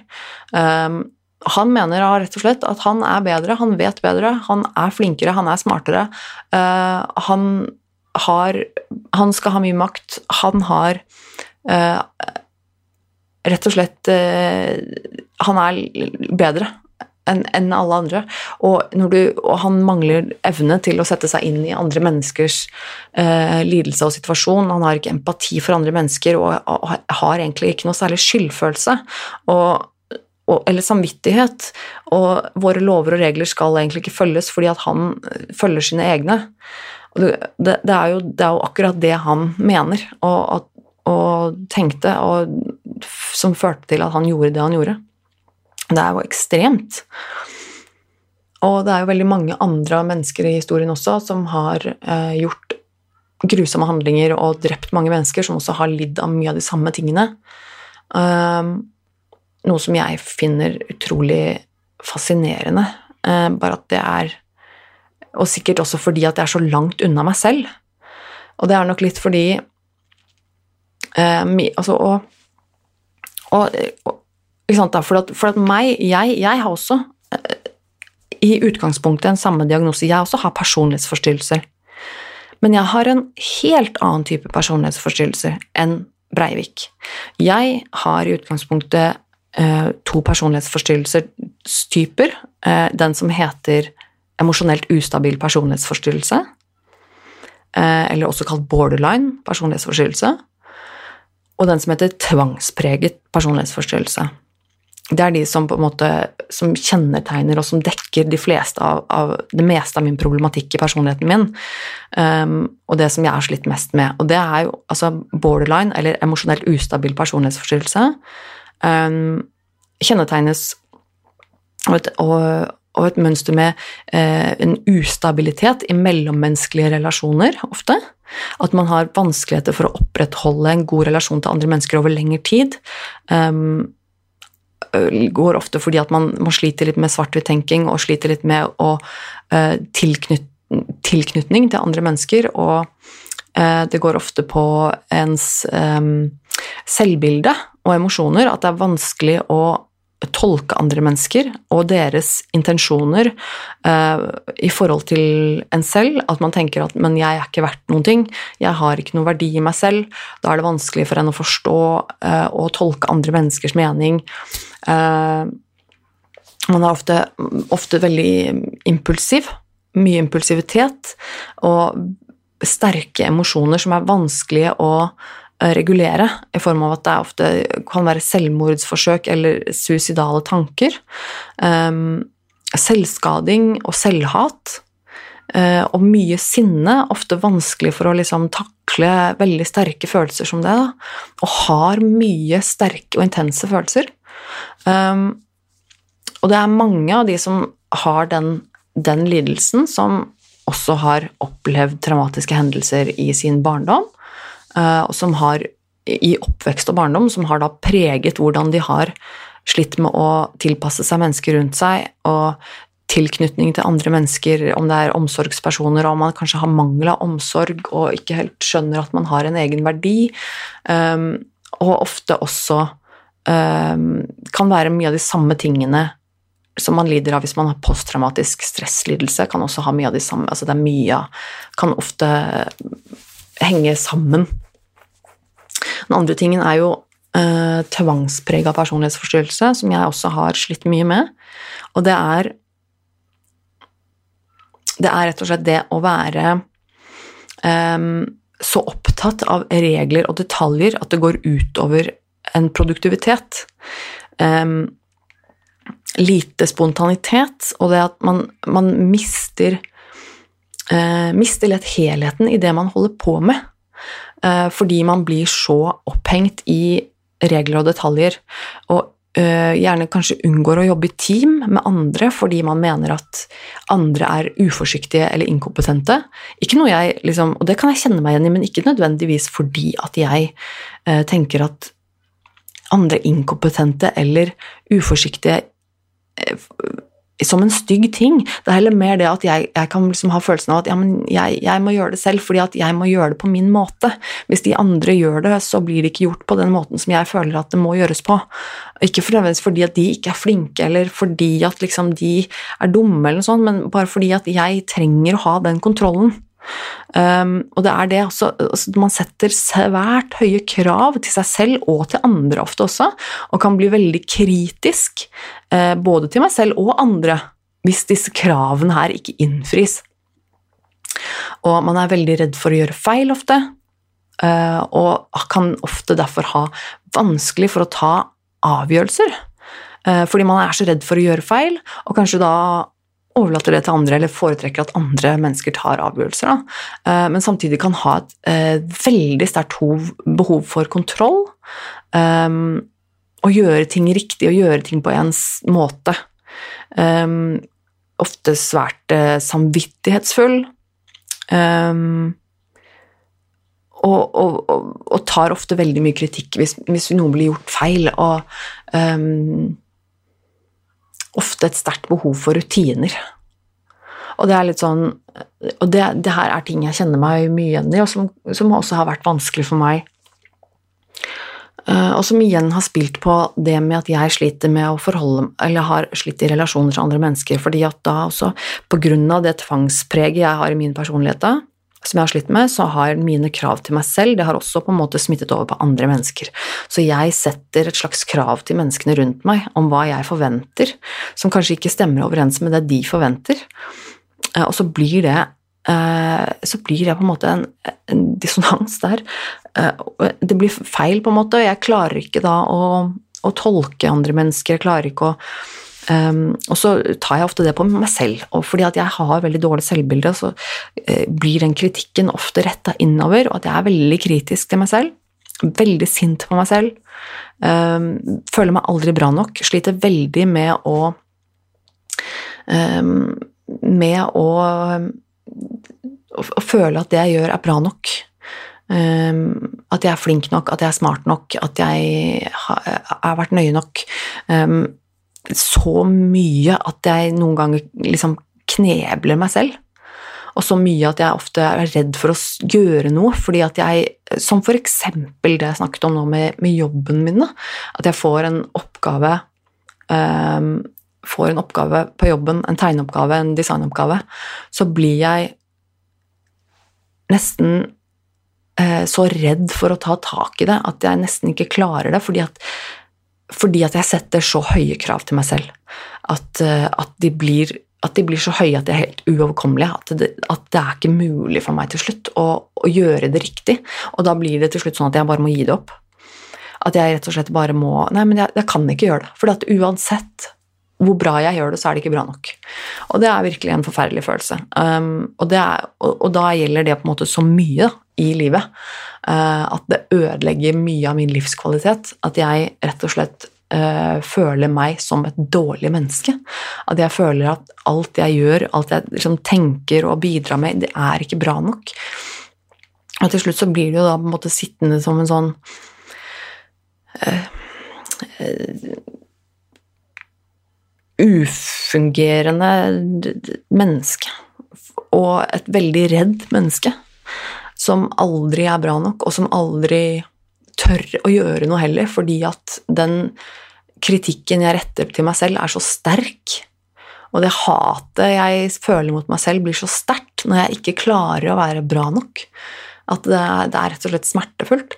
S1: Um, han mener rett og slett at han er bedre, han vet bedre, han er flinkere, han er smartere. Uh, han har Han skal ha mye makt. Han har rett og slett Han er bedre enn en alle andre. Og, du, og, han mangler evne til å sette seg inn i andre menneskers eh, lidelse og situasjon. Han har ikke empati for andre mennesker og, og, har egentlig ikke noe særlig skyldfølelse. Og, eller samvittighet. Og våre lover og regler skal egentlig ikke følges fordi at han følger sine egne. Det, det, er, jo, det er, jo, akkurat det han mener og, og tenkte, og som førte til at han gjorde det han gjorde. Det er jo ekstremt. Og det er jo veldig mange andre mennesker i historien også som har eh, gjort grusomme handlinger og drept mange mennesker, som også har lidd av mye av de samme tingene. Um, noe som jeg finner utrolig fascinerende. Uh, bare at det er Og sikkert også fordi at det er så langt unna meg selv. Og det er nok litt fordi eh, Altså, og, og, og for, at, for at meg jeg, jeg, har også eh, i utgangspunktet en samme diagnose. Jeg også har personlighetsforstyrrelser. Men jeg har en helt annen type personlighetsforstyrrelser enn Breivik. Jeg har i utgangspunktet eh, to personlighetsforstyrrelsestyper. Eh, den som heter emosjonelt ustabil personlighetsforstyrrelse, eh, eller også kalt borderline personlighetsforstyrrelse, og den som heter tvangspreget personlighetsforstyrrelse det er de som på en måte som kjennetegner og som dekker de fleste av, av det meste av min problematikk i personligheten min, um, og det som jeg har slitt mest med. Og det er jo altså borderline, eller emosjonelt ustabil personlighetsforstyrrelse, um, kjennetegnes av et, og, og et mønster med uh, en ustabilitet i mellommenneskelige relasjoner, ofte. At man har vanskeligheter for å opprettholde en god relasjon til andre mennesker over lengre tid. Um, går ofte fordi at man, man sliter litt med svart-hvitt-tenking og sliter litt med å uh, tilknyt, tilknytning til andre mennesker, og uh, det går ofte på ens um, selvbilde og emosjoner at det er vanskelig å tolke andre mennesker og deres intensjoner uh, i forhold til en selv. At man tenker at 'men jeg er ikke verdt noen ting', 'jeg har ikke noen verdi i meg selv'. Da er det vanskelig for en å forstå uh, og tolke andre menneskers mening. Uh, man er ofte, ofte veldig impulsiv. Mye impulsivitet og sterke emosjoner som er vanskelige å Eh, regulere, i form av at det ofte kan være selvmordsforsøk eller suicidale tanker. Um, selvskading og selvhat. Uh, og mye sinne, ofte vanskelig for å liksom takle veldig sterke følelser som det. Da. Og har mye sterke og intense følelser. Um, og det er mange av de som har den, den lidelsen, som også har opplevd traumatiske hendelser i sin barndom. Eh, og som har i oppvekst og barndom som har da preget hvordan de har slitt med å tilpasse seg mennesker rundt seg, og tilknytning til andre mennesker, om det er omsorgspersoner, og om man kanskje har mangel av omsorg og ikke helt skjønner at man har en egen verdi, um, og ofte også kan være mye av de samme tingene som man lider av hvis man har posttraumatisk stresslidelse, kan også ha mye av de samme Altså det er mye Kan ofte henge sammen den andre tingen er jo eh, tvangsprega personlighetsforstyrrelse, som jeg også har slitt mye med. Og det er Det er rett og slett det å være eh, så opptatt av regler og detaljer at det går utover en produktivitet. Um, lite spontanitet, og det at man, man mister, uh, mister lett helheten i det man holder på med. uh, fordi man blir så opphengt i regler og detaljer. Og uh, gjerne kanskje unngår å jobbe i team med andre fordi man mener at andre er uforsiktige eller inkompetente. Ikke noe jeg, liksom, og det kan jeg kjenne meg igjen i, men ikke nødvendigvis fordi at jeg tenker at andre inkompetente eller uforsiktige som en stygg ting. Det er heller mer det at jeg, jeg kan liksom ha følelsen av at ja, jeg, jeg, må gjøre det selv, fordi at jeg må gjøre det på min måte. Hvis de andre gjør det, så blir det ikke gjort på den måten som jeg føler at det må gjøres på. Ikke fordi at de ikke er flinke, eller fordi at liksom de er dumme, eller noe sånt, men bare fordi at jeg trenger å ha den kontrollen. Um, og det er det også altså, Man setter svært høye krav til seg selv og til andre ofte også, og kan bli veldig kritisk uh, både til meg selv og andre hvis disse kravene her ikke innfris. Og man er veldig redd for å gjøre feil ofte, uh, og kan ofte derfor ha vanskelig for å ta avgjørelser. Uh, fordi man er så redd for å gjøre feil, og kanskje da overlater det til andre, eller foretrekker at andre mennesker tar avgjørelser. Da. Eh, men samtidig kan ha et eh, veldig sterkt behov for kontroll. Å og gjøre ting riktig og gjøre ting på ens måte. Ofte svært samvittighetsfull. Og, og, og, og, tar ofte veldig mye kritikk hvis, hvis noen blir gjort feil. Og um, ofte et sterkt behov for rutiner. Og det er litt sånn Og det, det, her er ting jeg kjenner meg mye igjen i, og som, som også har vært vanskelig for meg. Uh, og som igjen har spilt på det med at jeg sliter med å forholde Eller har slitt i relasjoner til andre mennesker, fordi at da også, på grunn av det tvangspreget jeg har i min personlighet da, som jeg har slitt med, så har mine krav til meg selv det har også på en måte smittet over på andre mennesker. Så jeg setter et slags krav til menneskene rundt meg om hva jeg forventer, som kanskje ikke stemmer overens med det de forventer. Eh, og så blir det eh, så blir det på en måte en, en dissonans der. Eh, det blir feil, på en måte, og jeg klarer ikke da å, å tolke andre mennesker. Jeg klarer ikke å Um, og så tar jeg ofte det på meg selv, og fordi at jeg har veldig dårlig selvbilde, så uh, blir den kritikken ofte retta innover, og at jeg er veldig kritisk til meg selv. Veldig sint på meg selv. Um, føler meg aldri bra nok. Sliter veldig med å um, Med å, å, å, føle at det jeg gjør, er bra nok. at jeg er flink nok, at jeg er smart nok, at jeg har, har vært nøye nok. Um, så mye at jeg noen ganger liksom knebler meg selv. Og så mye at jeg ofte er redd for å gjøre noe, fordi at jeg Som for eksempel det jeg snakket om nå med, med jobben min, At jeg får en oppgave um, Får en oppgave på jobben, en tegneoppgave, en designoppgave, så blir jeg nesten uh, så redd for å ta tak i det at jeg nesten ikke klarer det, fordi at fordi at jeg setter så høye krav til meg selv. At, eh, at, de, blir, at de, blir, så høye at de er helt uoverkommelige. At det, at det, er ikke mulig for meg til slutt å, å, gjøre det riktig. Og da blir det til slutt sånn at jeg bare må gi det opp. At jeg rett og slett bare må Nei, men jeg, jeg kan ikke gjøre det. For uansett hvor bra jeg gjør det, så er det ikke bra nok. Og det er virkelig en forferdelig følelse. Um, og, er, og, og, da gjelder det på en måte så mye i livet. Uh, at det ødelegger mye av min livskvalitet. At jeg rett og slett uh, føler meg som et dårlig menneske. At jeg føler at alt jeg gjør, alt jeg liksom, tenker og bidrar med, det er ikke bra nok. Og til slutt så blir det jo da på en måte sittende som en sånn uh, ufungerende menneske. Og et veldig redd menneske som aldri er bra nok, og som aldri tør å gjøre noe heller, fordi at den kritikken jeg retter til meg selv, er så sterk. Og det hatet jeg føler mot meg selv, blir så sterkt når jeg ikke klarer å være bra nok. At det er, det er rett og slett smertefullt.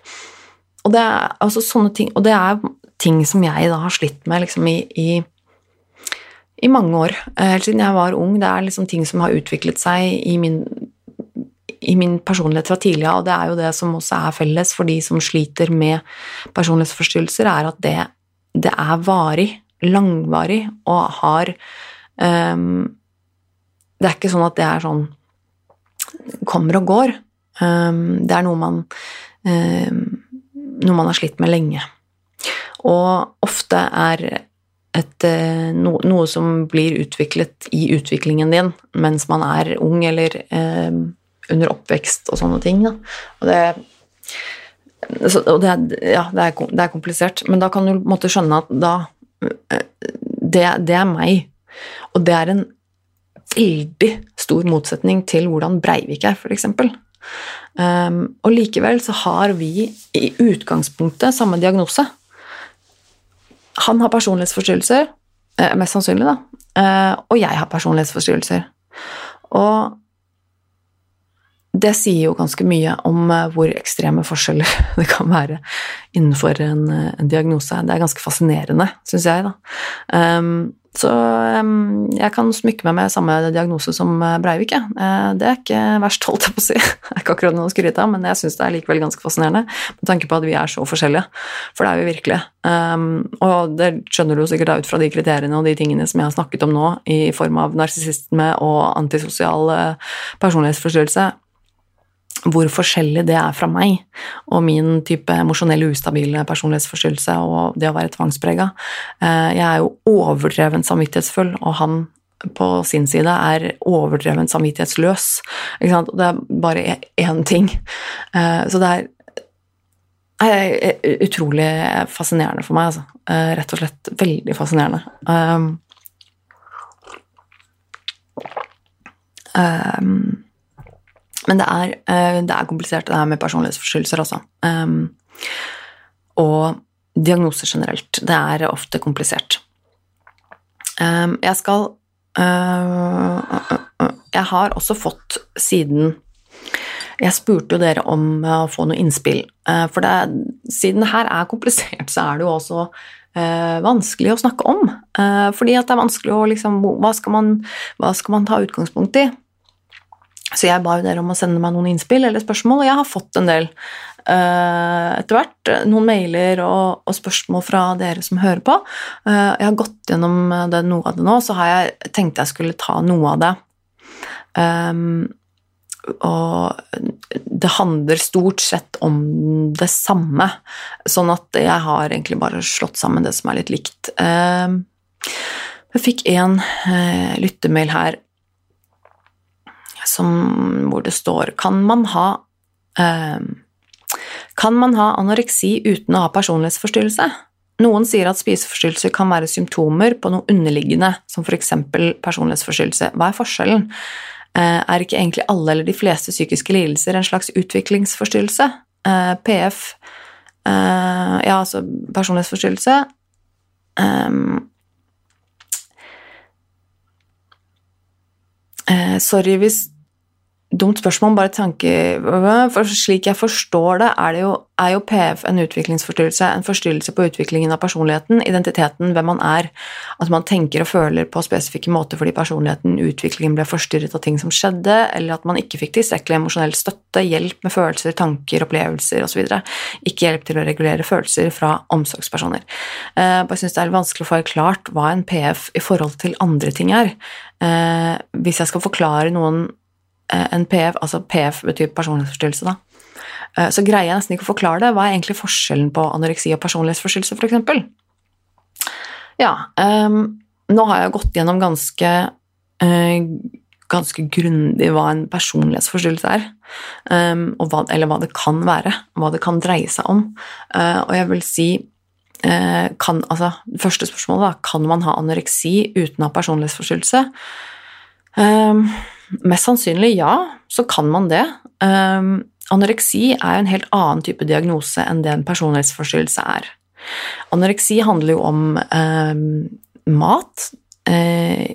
S1: Og det er altså ting, og det er ting som jeg da har slitt med liksom i, i, i mange år. Helt siden jeg var ung. Det er liksom ting som har utviklet seg i min i min personlighet fra tidligere, og det er jo det som også er felles for de som sliter med personlighetsforstyrrelser, er at det, det er varig, langvarig, og har um, Det er ikke sånn at det er sånn kommer og går. Um, det er noe man um, noe man har slitt med lenge. Og ofte er et, eh, no, noe som blir utviklet i utviklingen din mens man er ung eller eh, under oppvekst og sånne ting. Da. Og det, så, og det, ja, det, er, det, er, komplisert, men da kan du måtte skjønne at da det, det, er meg. Og det er en veldig stor motsetning til hvordan Breivik er, f.eks. Um, og likevel så har vi i utgangspunktet samme diagnose. Han har personlighetsforstyrrelser, eh, mest sannsynlig, da, eh, og jeg har personlighetsforstyrrelser. Og det sier jo ganske mye om eh, hvor ekstreme forskjeller det kan være innenfor en, en diagnose. Det er ganske fascinerende, syns jeg, da. Um, så jeg kan smykke meg med samme diagnose som eh, Breivik. Ja. Uh, det er ikke verst, holdt jeg på å si. Det er ikke akkurat noe å skryte av, men jeg syns det er likevel ganske fascinerende med tanke på at vi er så forskjellige. For det er vi virkelig. Og det skjønner du sikkert ut fra de kriteriene og de tingene som jeg har snakket om nå, i form av narsissisme og antisosial uh, personlighetsforstyrrelse hvor forskjellig det er fra meg og min type emosjonelle ustabile personlighetsforstyrrelse og det å være tvangsprega. Eh, jeg er jo overdrevent samvittighetsfull, og han på sin side er overdrevent samvittighetsløs. Det er bare én ting. Eh, så det er utrolig fascinerende for meg, altså. Eh, rett og slett veldig fascinerende. Um, um, men det er, eh, det er, komplisert, det her med personlighetsforstyrrelser også. Um, og diagnoser generelt. Det er ofte komplisert. Um, jeg skal uh, uh, Jeg har også fått siden Jeg spurte jo dere om å få noe innspill. for det, siden det her er komplisert, så er det jo også vanskelig å snakke om. fordi at det er vanskelig å liksom hva skal, man, hva skal man ta utgangspunkt i? Så jeg ba jo dere om å sende meg noen innspill eller spørsmål, og jeg har fått en del uh, etter hvert. Noen mailer og, og, spørsmål fra dere som hører på. Uh, jeg har gått gjennom det, noe av det nå, så har jeg tenkt jeg skulle ta noe av det. Um, og det handler stort sett om det samme, sånn at jeg har egentlig bare slått sammen det som er litt likt. Uh, jeg fikk en lyttemail her som, hvor det står Kan man ha eh, Kan man ha anoreksi uten å ha personlighetsforstyrrelse? Noen sier at spiseforstyrrelser kan være symptomer på noe underliggende, som f.eks. personlighetsforstyrrelse. Hva er forskjellen? Eh, er ikke egentlig alle eller de fleste psykiske lidelser en slags utviklingsforstyrrelse? Eh, PF eh, Ja, altså personlighetsforstyrrelse. Um, Eh, sorry hvis Dumt spørsmål, bare tanke For slik jeg forstår det, er, det jo, er jo PF en utviklingsforstyrrelse, en forstyrrelse på utviklingen av personligheten, identiteten, hvem man er, at man tenker og føler på spesifikke måter fordi personligheten, utviklingen ble forstyrret av ting som skjedde, eller at man ikke fikk tilstrekkelig emosjonell støtte, hjelp med følelser, tanker, opplevelser osv. Ikke hjelp til å regulere følelser fra omsorgspersoner. Jeg eh, syns det er vanskelig å få klart hva en PF i forhold til andre ting er. Eh, hvis jeg skal forklare noen en PF, altså PF betyr personlighetsforstyrrelse, da, eh, så greier jeg nesten ikke å forklare det. Hva er egentlig forskjellen på anoreksi og personlighetsforstyrrelse, f.eks.? Ja, um, nå har jeg gått gjennom ganske uh, ganske grundig hva en personlighetsforstyrrelse er, um, hva, eller hva det kan være, hva det kan dreie seg om. Uh, og jeg vil si uh, kan, altså, første spørsmålet da, kan man ha anoreksi uten å ha personlighetsforstyrrelse? Um, mest sannsynlig ja, så kan man det. Um, anoreksi er en helt annen type diagnose enn det en personlighetsforstyrrelse er. Anoreksi handler jo om eh, mat, eh,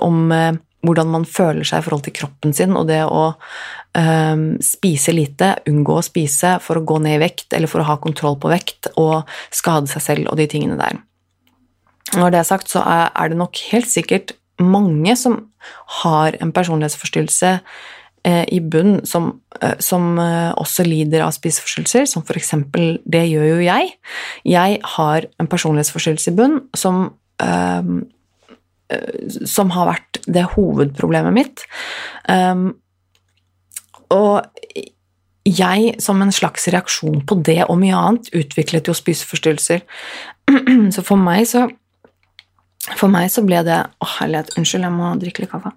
S1: om eh, hvordan man føler seg i forhold til kroppen sin, og det å um, spise lite, unngå å spise for å gå ned i vekt eller for å ha kontroll på vekt og skade seg selv og de tingene der. Når det er sagt, så er det nok helt sikkert mange som har en personlighetsforstyrrelse eh, i bunn som, eh, som, eh, også lider av spiseforstyrrelser, som for eksempel det gjør jo jeg. Jeg har en personlighetsforstyrrelse i bunn som um, som har vært det hovedproblemet mitt. Um, og jeg, som en slags reaksjon på det og mye annet, utviklet jo spiseforstyrrelser. Så for meg så For meg så ble det Å, herlighet, unnskyld, jeg må drikke litt kaffe.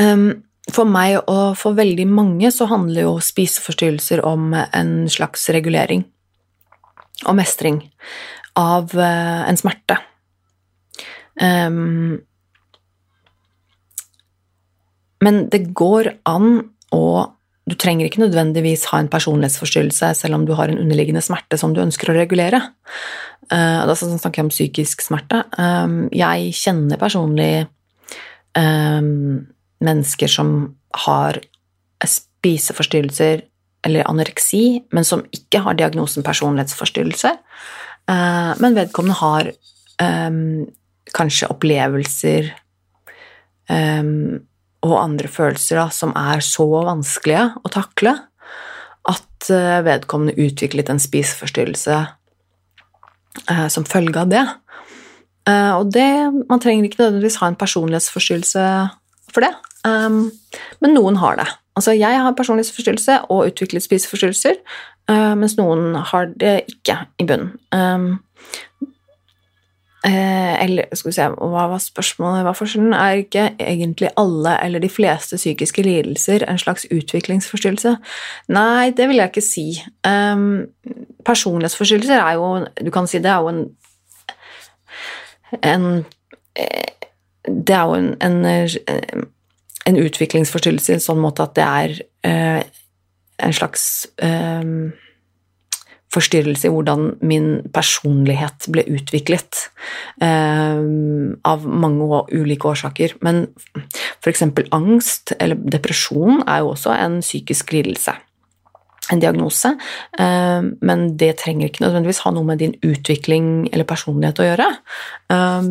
S1: Um, for meg og for veldig mange så handler jo spiseforstyrrelser om en slags regulering og mestring. av uh, en smerte. Um, men det går an å Du trenger ikke nødvendigvis ha en personlighetsforstyrrelse selv om du har en underliggende smerte som du ønsker å regulere. Uh, da snakker jeg om psykisk smerte. Um, jeg kjenner personlig um, mennesker som har spiseforstyrrelser eller anoreksi, men som ikke har diagnosen personlighetsforstyrrelse. Men vedkommende har kanskje opplevelser um, og andre følelser da, som er så vanskelige å takle at uh, vedkommende utviklet en spiseforstyrrelse eh, som følge av det. Eh, og det Man trenger ikke nødvendigvis ha en personlighetsforstyrrelse for det, um, men noen har det. Altså, jeg har personlighetsforstyrrelse og utviklet spiseforstyrrelser, mens noen har det ikke i bunnen. Um, Eh, eller skal vi se, hva var spørsmålet? Hva forskjellen? Er ikke egentlig alle eller de fleste psykiske lidelser en slags utviklingsforstyrrelse? Nei, det vil jeg ikke si. Um, personlighetsforstyrrelser er jo Du kan si det er jo en, en Det er jo en, en, en utviklingsforstyrrelse i en sånn måte at det er uh, en slags um, forstyrrelse i hvordan min personlighet ble utviklet. Eh, av mange ulike årsaker. Men f.eks. angst eller depresjon er jo også en psykisk lidelse. En diagnose, eh, men det trenger ikke nødvendigvis ha noe med din utvikling eller personlighet å gjøre. Eh,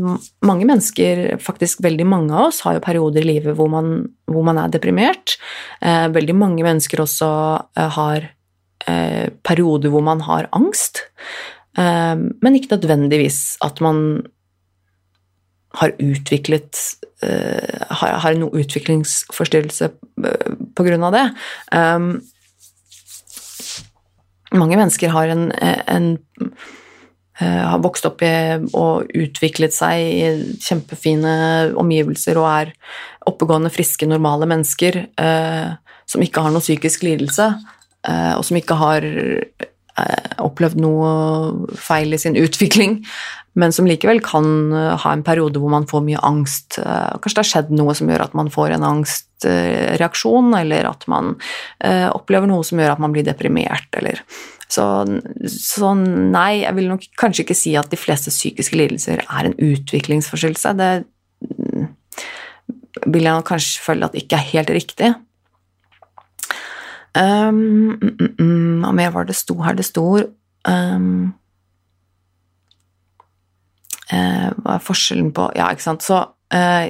S1: mange mennesker, faktisk veldig mange av oss, har jo perioder i livet hvor man, hvor man er deprimert. Veldig mange mennesker også har perioder hvor man har angst, eh, men ikke nødvendigvis at man har utviklet eh, har, noen noe utviklingsforstyrrelse eh, på grunn av det. Mange mennesker har en, en har vokst opp i og utviklet seg i kjempefine omgivelser og er oppegående, friske, normale mennesker som ikke har noen psykisk lidelse. Eh, og som ikke har eh, opplevd noe feil i sin utvikling, men som likevel kan eh, ha en periode hvor man får mye angst. Kanskje det har skjedd noe som gjør at man får en angstreaksjon, eller at man opplever noe som gjør at man blir deprimert, eller så, så, nei, jeg vil nok kanskje ikke si at de fleste psykiske lidelser er en utviklingsforstyrrelse. Det mm, vil jeg kanskje føle at ikke er helt riktig. Um, mm, mm, hva mer var det sto her? Det sto um, uh, Hva er forskjellen på Ja, ikke sant. Så uh,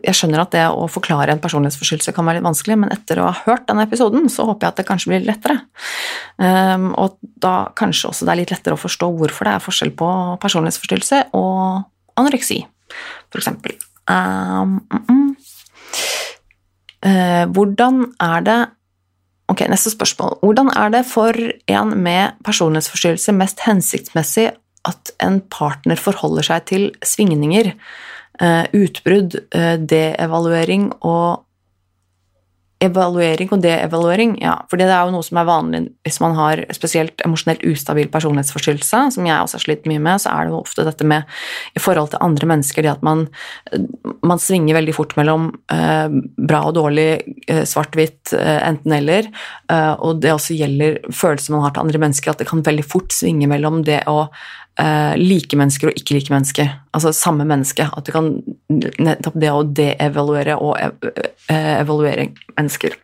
S1: jeg skjønner at det å forklare en personlighetsforstyrrelse kan være litt vanskelig, men etter å ha hørt denne episoden, så håper jeg at det kanskje blir lettere. Um, og da kanskje også det er litt lettere å forstå hvorfor det er forskjell på personlighetsforstyrrelse og anoreksi, eksempel. Um, mm, uh, hvordan er det Ok, Neste spørsmål. Hvordan er det for en med personlighetsforstyrrelse mest hensiktsmessig at en partner forholder seg til svingninger, eh, utbrudd, eh, deevaluering og Evaluering og deevaluering, ja. For det er jo noe som er vanlig hvis man har spesielt emosjonelt ustabil personlighetsforstyrrelse, som jeg også har slitt mye med, så er det jo ofte dette med i forhold til andre mennesker, det at man, man svinger veldig fort mellom eh, bra og dårlig, eh, svart-hvitt, eh, enten-eller, eh, og det også gjelder følelser man har til andre mennesker, at det kan veldig fort svinge mellom det å uh, like mennesker og ikke like mennesker. Altså samme menneske. At du kan nettopp det å deevaluere og ev uh, evaluere mennesker.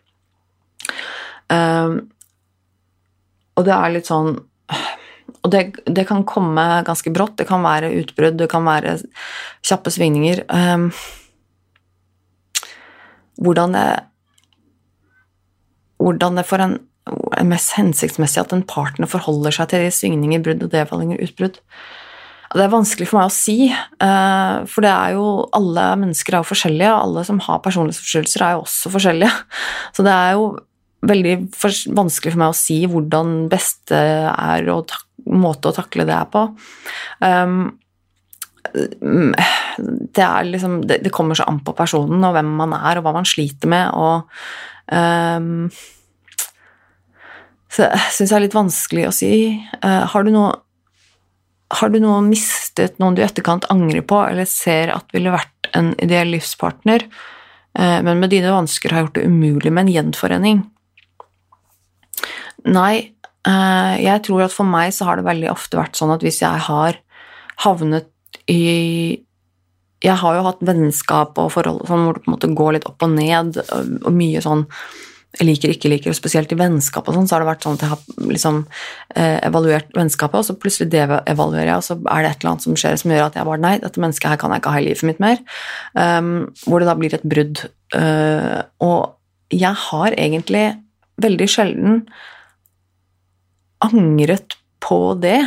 S1: Um, og det er litt sånn Og det, det, kan komme ganske brått. Det kan være utbrudd, det kan være kjappe svingninger. Um, hvordan det hvordan det for en mest hensiktsmessig at en partner forholder seg til svingninger, brudd og devalinger, utbrudd? Det er vanskelig for meg å si, eh, for det er jo alle mennesker er jo forskjellige, og alle som har personlighetsforstyrrelser, er jo også forskjellige. Så det er jo veldig vanskelig for meg å si hvordan beste er og måte å takle det er på. Um, det er liksom det, det, kommer så an på personen og hvem man er, og hva man sliter med, og um, så jeg syns det er litt vanskelig å si. Uh, har du noe har du noe mistet noen du i etterkant angrer på, eller ser at ville vært en ideell livspartner, eh, men med dine vansker har gjort det umulig med en gjenforening? Nei, eh, jeg tror at for meg så har det veldig ofte vært sånn at hvis jeg har havnet i Jeg har jo hatt vennskap og forhold sånn, hvor det på en måte går litt opp og ned, og mye sånn liker, ikke liker, og spesielt i vennskap og sånn, så har det vært sånn at jeg har liksom eh, evaluert vennskapet, og så plutselig devaluerer jeg, og så er det et eller annet som skjer som gjør at jeg bare Nei, dette mennesket her kan jeg ikke ha i livet mitt mer. Um, hvor det da blir et brudd. Uh, og jeg har egentlig veldig sjelden angret på det,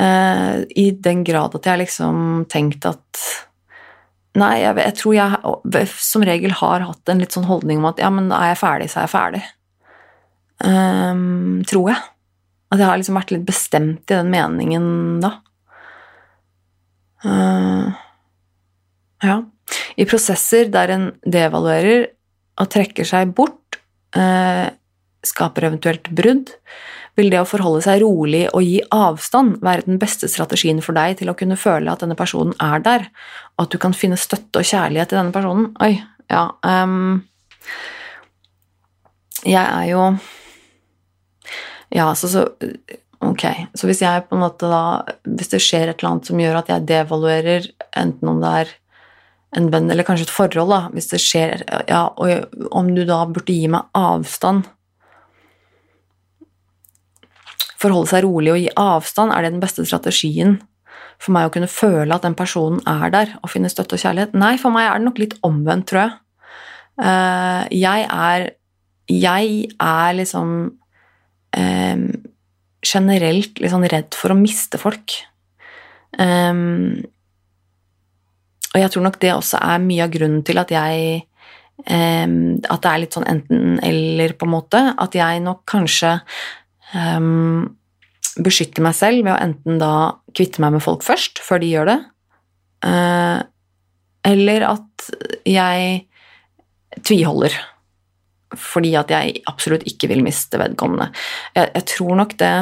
S1: uh, i den grad at jeg liksom tenkt at Nei, jeg, jeg, tror jeg som regel har hatt en litt sånn holdning om at ja, men er jeg ferdig, så er jeg ferdig. Um, tror jeg. At jeg har liksom vært litt bestemt i den meningen da. Uh, ja. I prosesser der en devaluerer og trekker seg bort, uh, skaper eventuelt brudd, vil det å forholde seg rolig og gi avstand være den beste strategien for deg til å kunne føle at denne personen er der, og at du kan finne støtte og kjærlighet i denne personen. Oi, ja um, Jeg er jo Ja, altså så Ok, så hvis jeg på en måte da Hvis det skjer et eller annet som gjør at jeg devaluerer, enten om det er en venn eller kanskje et forhold, da, hvis det skjer Ja, og om du da burde gi meg avstand forholde seg rolig og gi avstand, er det den beste strategien for meg å kunne føle at den personen er der og finne støtte og kjærlighet? Nei, for meg er det nok litt omvendt, tror jeg. Eh, jeg er Jeg er liksom um, generelt litt sånn redd for å miste folk. Um, og jeg tror nok det også er mye av grunnen til at jeg At det er litt sånn enten-eller, på en måte. At jeg nok kanskje um, beskytte meg selv ved å enten da kvitte meg med folk først, før de gjør det, uh, eller at jeg tviholder fordi at jeg absolutt ikke vil miste vedkommende. Jeg, jeg tror nok det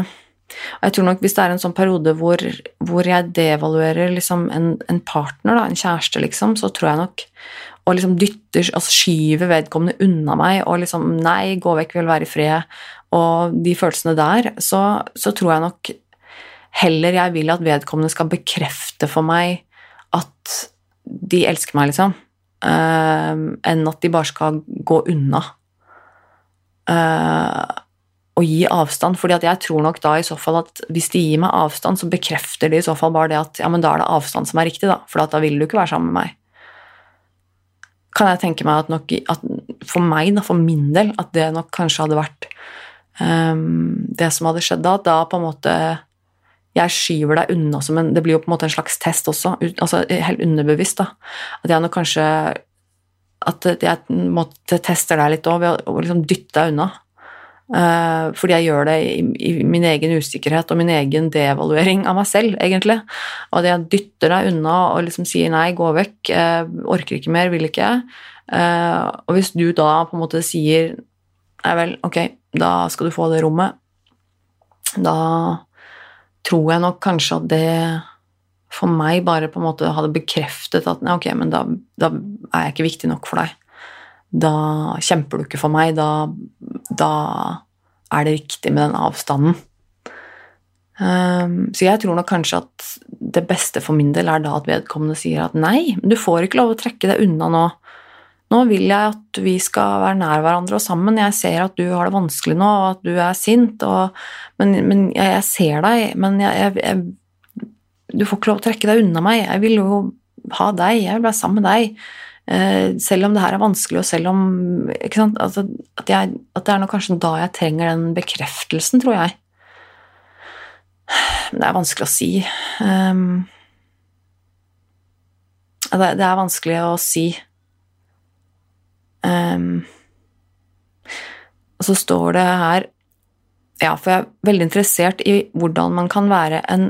S1: jeg tror nok Hvis det er en sånn periode hvor, hvor jeg devaluerer liksom en, en, partner, da, en kjæreste, liksom, så tror jeg nok og liksom dytter, altså skyver vedkommende unna meg og liksom Nei, gå vekk, vil være i fred og de følelsene der, så, så, tror jeg nok heller jeg vil at vedkommende skal bekrefte for meg at de elsker meg, liksom, uh, enn at de bare skal gå unna. Uh, og gi avstand, fordi at jeg tror nok da i så fall at hvis de gir meg avstand, så bekrefter de i så fall bare det at ja, men da er det avstand som er riktig, da, for da vil du ikke være sammen med meg. Kan jeg tenke meg at, nok, at for meg, da, for min del, at det nok kanskje hadde vært um, det som hadde skjedd da, da på en måte jeg skyver deg unna som en Det blir jo på en måte en slags test også, altså helt underbevisst, da. At jeg nok kanskje At jeg måtte tester deg litt òg ved å liksom dytte deg unna. Uh, fordi jeg gjør det i, min egen usikkerhet og min egen devaluering av meg selv, egentlig. Og at jeg dytter deg unna og liksom sier nei, gå vekk, uh, orker ikke mer, vil ikke. Uh, og hvis du da på en måte sier nei vel, ok, da skal du få det rommet. Da tror jeg nok kanskje at det for meg bare på en måte hadde bekreftet at nei, ok, men da, da er jeg ikke viktig nok for deg. Da kjemper du ikke for meg. Da, da er det riktig med den avstanden. Um, så jeg tror nok kanskje at det beste for min del er da at vedkommende sier at nei, du får ikke lov å trekke deg unna nå. Nå vil jeg at vi skal være nær hverandre og sammen. Jeg ser at du har det vanskelig nå, og at du er sint, og, men, men jeg, jeg, ser deg, men jeg, jeg, Du får ikke lov å trekke deg unna meg. Jeg vil jo ha deg, jeg vil være sammen med deg. Eh, selv om det her er vanskelig, og selv om altså, at, at, det er kanskje da jeg trenger den bekreftelsen, tror jeg. Men det er vanskelig å si. Um, det, det er vanskelig å si. Um, og så står det her Ja, for jeg er veldig interessert i hvordan man kan være en,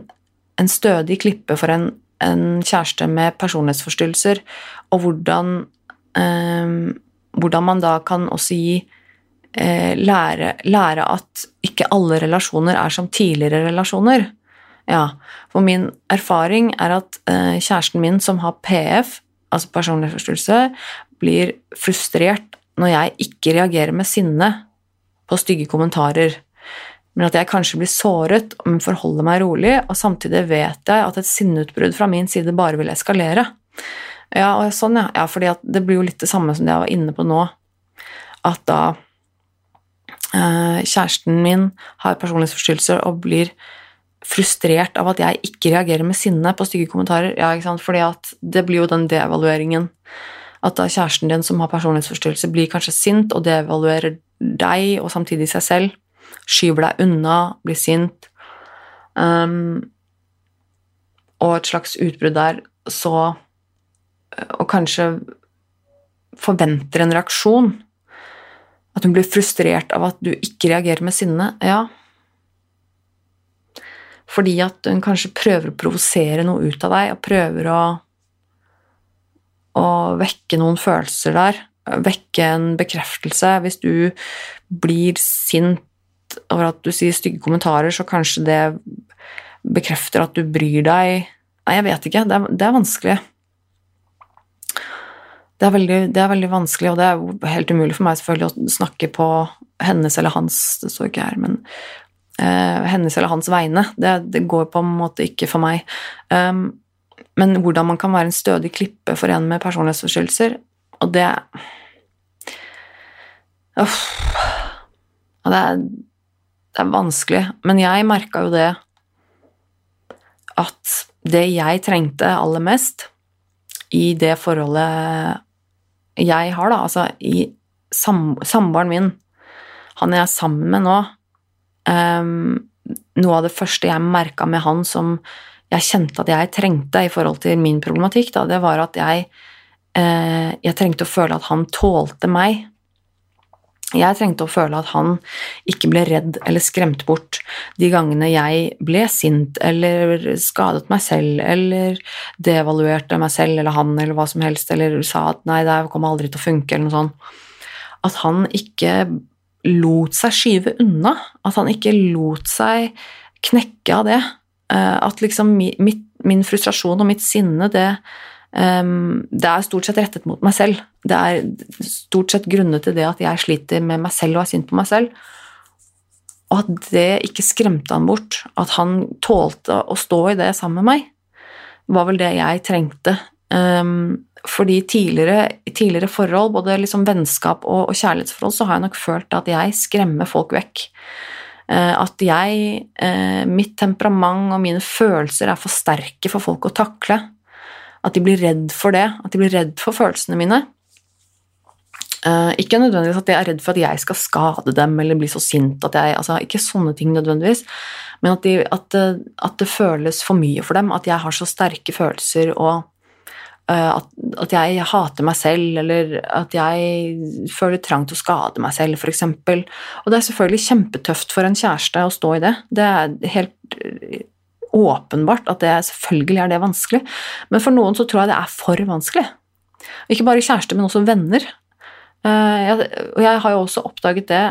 S1: en stødig klippe for en, en, kjæreste med personlighetsforstyrrelser, og hvordan, eh, hvordan man da kan også gi eh, lære, lære, at ikke alle relasjoner er som tidligere relasjoner. Ja, for min erfaring er at eh, kjæresten min som har PF, altså personlighetsforstyrrelse, blir frustrert når jeg ikke reagerer med sinne på stygge kommentarer, men at jeg kanskje blir såret, men forholder meg rolig, og samtidig vet jeg at et sinneutbrudd fra min side bare vil eskalere. Ja, og sånn, ja. ja fordi det blir jo litt det samme som det jeg var inne på nå, at da eh, kjæresten min har personlighetsforstyrrelser og blir frustrert av at jeg ikke reagerer med sinne på stygge kommentarer. Ja, ikke sant? Fordi at det blir jo den devalueringen. At da kjæresten din som har personlighetsforstyrrelse, blir kanskje sint og devaluerer deg og samtidig seg selv. Skyver deg unna, blir sint. Um, og et slags utbrudd der, så Og kanskje forventer en reaksjon. At hun blir frustrert av at du ikke reagerer med sinne. Ja, fordi at hun kanskje prøver å provosere noe ut av deg, og prøver å, å vekke noen følelser der. Vekke en bekreftelse. Hvis du blir sint over at du sier stygge kommentarer, så kanskje det bekrefter at du bryr deg Nei, jeg vet ikke. Det er, det er vanskelig. Det er, veldig, det er, veldig, vanskelig, og det er helt umulig for meg selvfølgelig å snakke på hennes eller hans det står ikke her, men uh, hennes eller hans vegne. Det, det, går på en måte ikke for meg. Um, men hvordan man kan være en stødig klippe for en med personlighetsforstyrrelser, og det Uff. Det er, det er vanskelig. Men jeg merka jo det at det jeg trengte aller mest i det forholdet jeg har, da, altså i sam samboeren min, han jeg er sammen med nå, Um, noe av det første jeg merka med han som jeg kjente at jeg trengte i forhold til min problematikk, da, det var at jeg, uh, jeg trengte å føle at han tålte meg. Jeg trengte å føle at han ikke ble redd eller skremt bort de gangene jeg ble sint eller skadet meg selv eller devaluerte meg selv eller han eller hva som helst eller sa at nei, det kommer aldri til å funke eller noe sånt. At han ikke lot seg skyve unna. At han ikke lot seg knekke av det. Eh, at liksom min frustrasjon og mitt sinne, det, det er stort sett rettet mot meg selv. Det er stort sett grunnet til det at jeg sliter med meg selv og er sint på meg selv. Og at det ikke skremte han bort. At han tålte å stå i det sammen med meg, var vel det jeg trengte. Um, fordi tidligere, tidligere forhold, både liksom vennskap og, og, kjærlighetsforhold, så har jeg nok følt at jeg skremmer folk vekk. Eh, at jeg, eh, mitt temperament og mine følelser er for sterke for folk å takle. At de blir redd for det, at de blir redd for følelsene mine. Uh, ikke nødvendigvis at de er redd for at jeg skal skade dem eller bli så sint at jeg altså Ikke sånne ting nødvendigvis, men at, de, at, at det føles for mye for dem. At jeg har så sterke følelser og uh, at, at, jeg hater meg selv, eller at jeg føler trang til å skade meg selv, f.eks. Og det er selvfølgelig kjempetøft for en kjæreste å stå i det. Det er helt eh, åpenbart at det selvfølgelig er det vanskelig, men for noen så tror jeg det er for vanskelig. Ikke bare kjæreste, men også venner. Eh, og jeg har jo også oppdaget det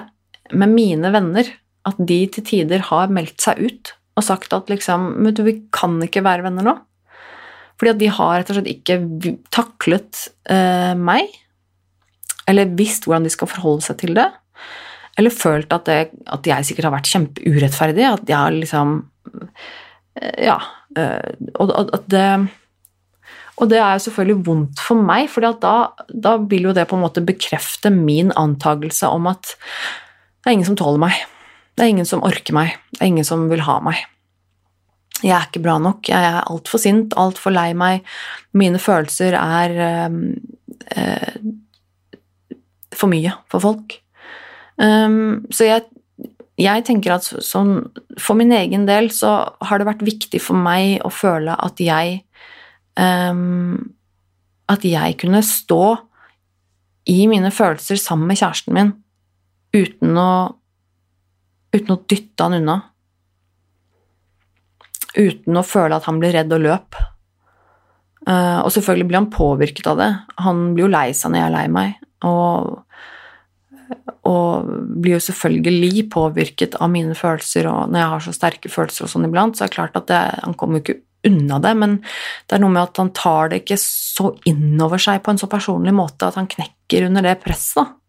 S1: med mine venner, at de til tider har meldt seg ut og sagt at liksom Men vi kan ikke være venner nå. Fordi at de har rett og slett ikke taklet eh, meg, eller visst hvordan de skal forholde seg til det, eller følt at, det, at jeg sikkert har vært kjempeurettferdig, at jeg har liksom Ja. Eh, og at det og det er selvfølgelig vondt for meg, for da, da, vil jo det på en måte bekrefte min antakelse om at det er ingen som tåler meg. Det er ingen som orker meg. Det er ingen som vil ha meg. Jeg er ikke bra nok, jeg er altfor sint, altfor lei meg, mine følelser er um, uh, for mye for folk. Um, så jeg, jeg, tenker at sånn, for min egen del så har det vært viktig for meg å føle at jeg um, At jeg kunne stå i mine følelser sammen med kjæresten min uten å, uten å dytte han unna uten å føle at han blir redd og løp. Uh, og selvfølgelig blir han påvirket av det. Han blir jo lei seg når jeg er lei meg. Og, og blir jo selvfølgelig påvirket av mine følelser, og når jeg har så sterke følelser og sånn iblant, så er det klart at det, han kommer jo ikke unna det, men det er noe med at han tar det ikke så innover seg på en så personlig måte at han knekker under det presset, da.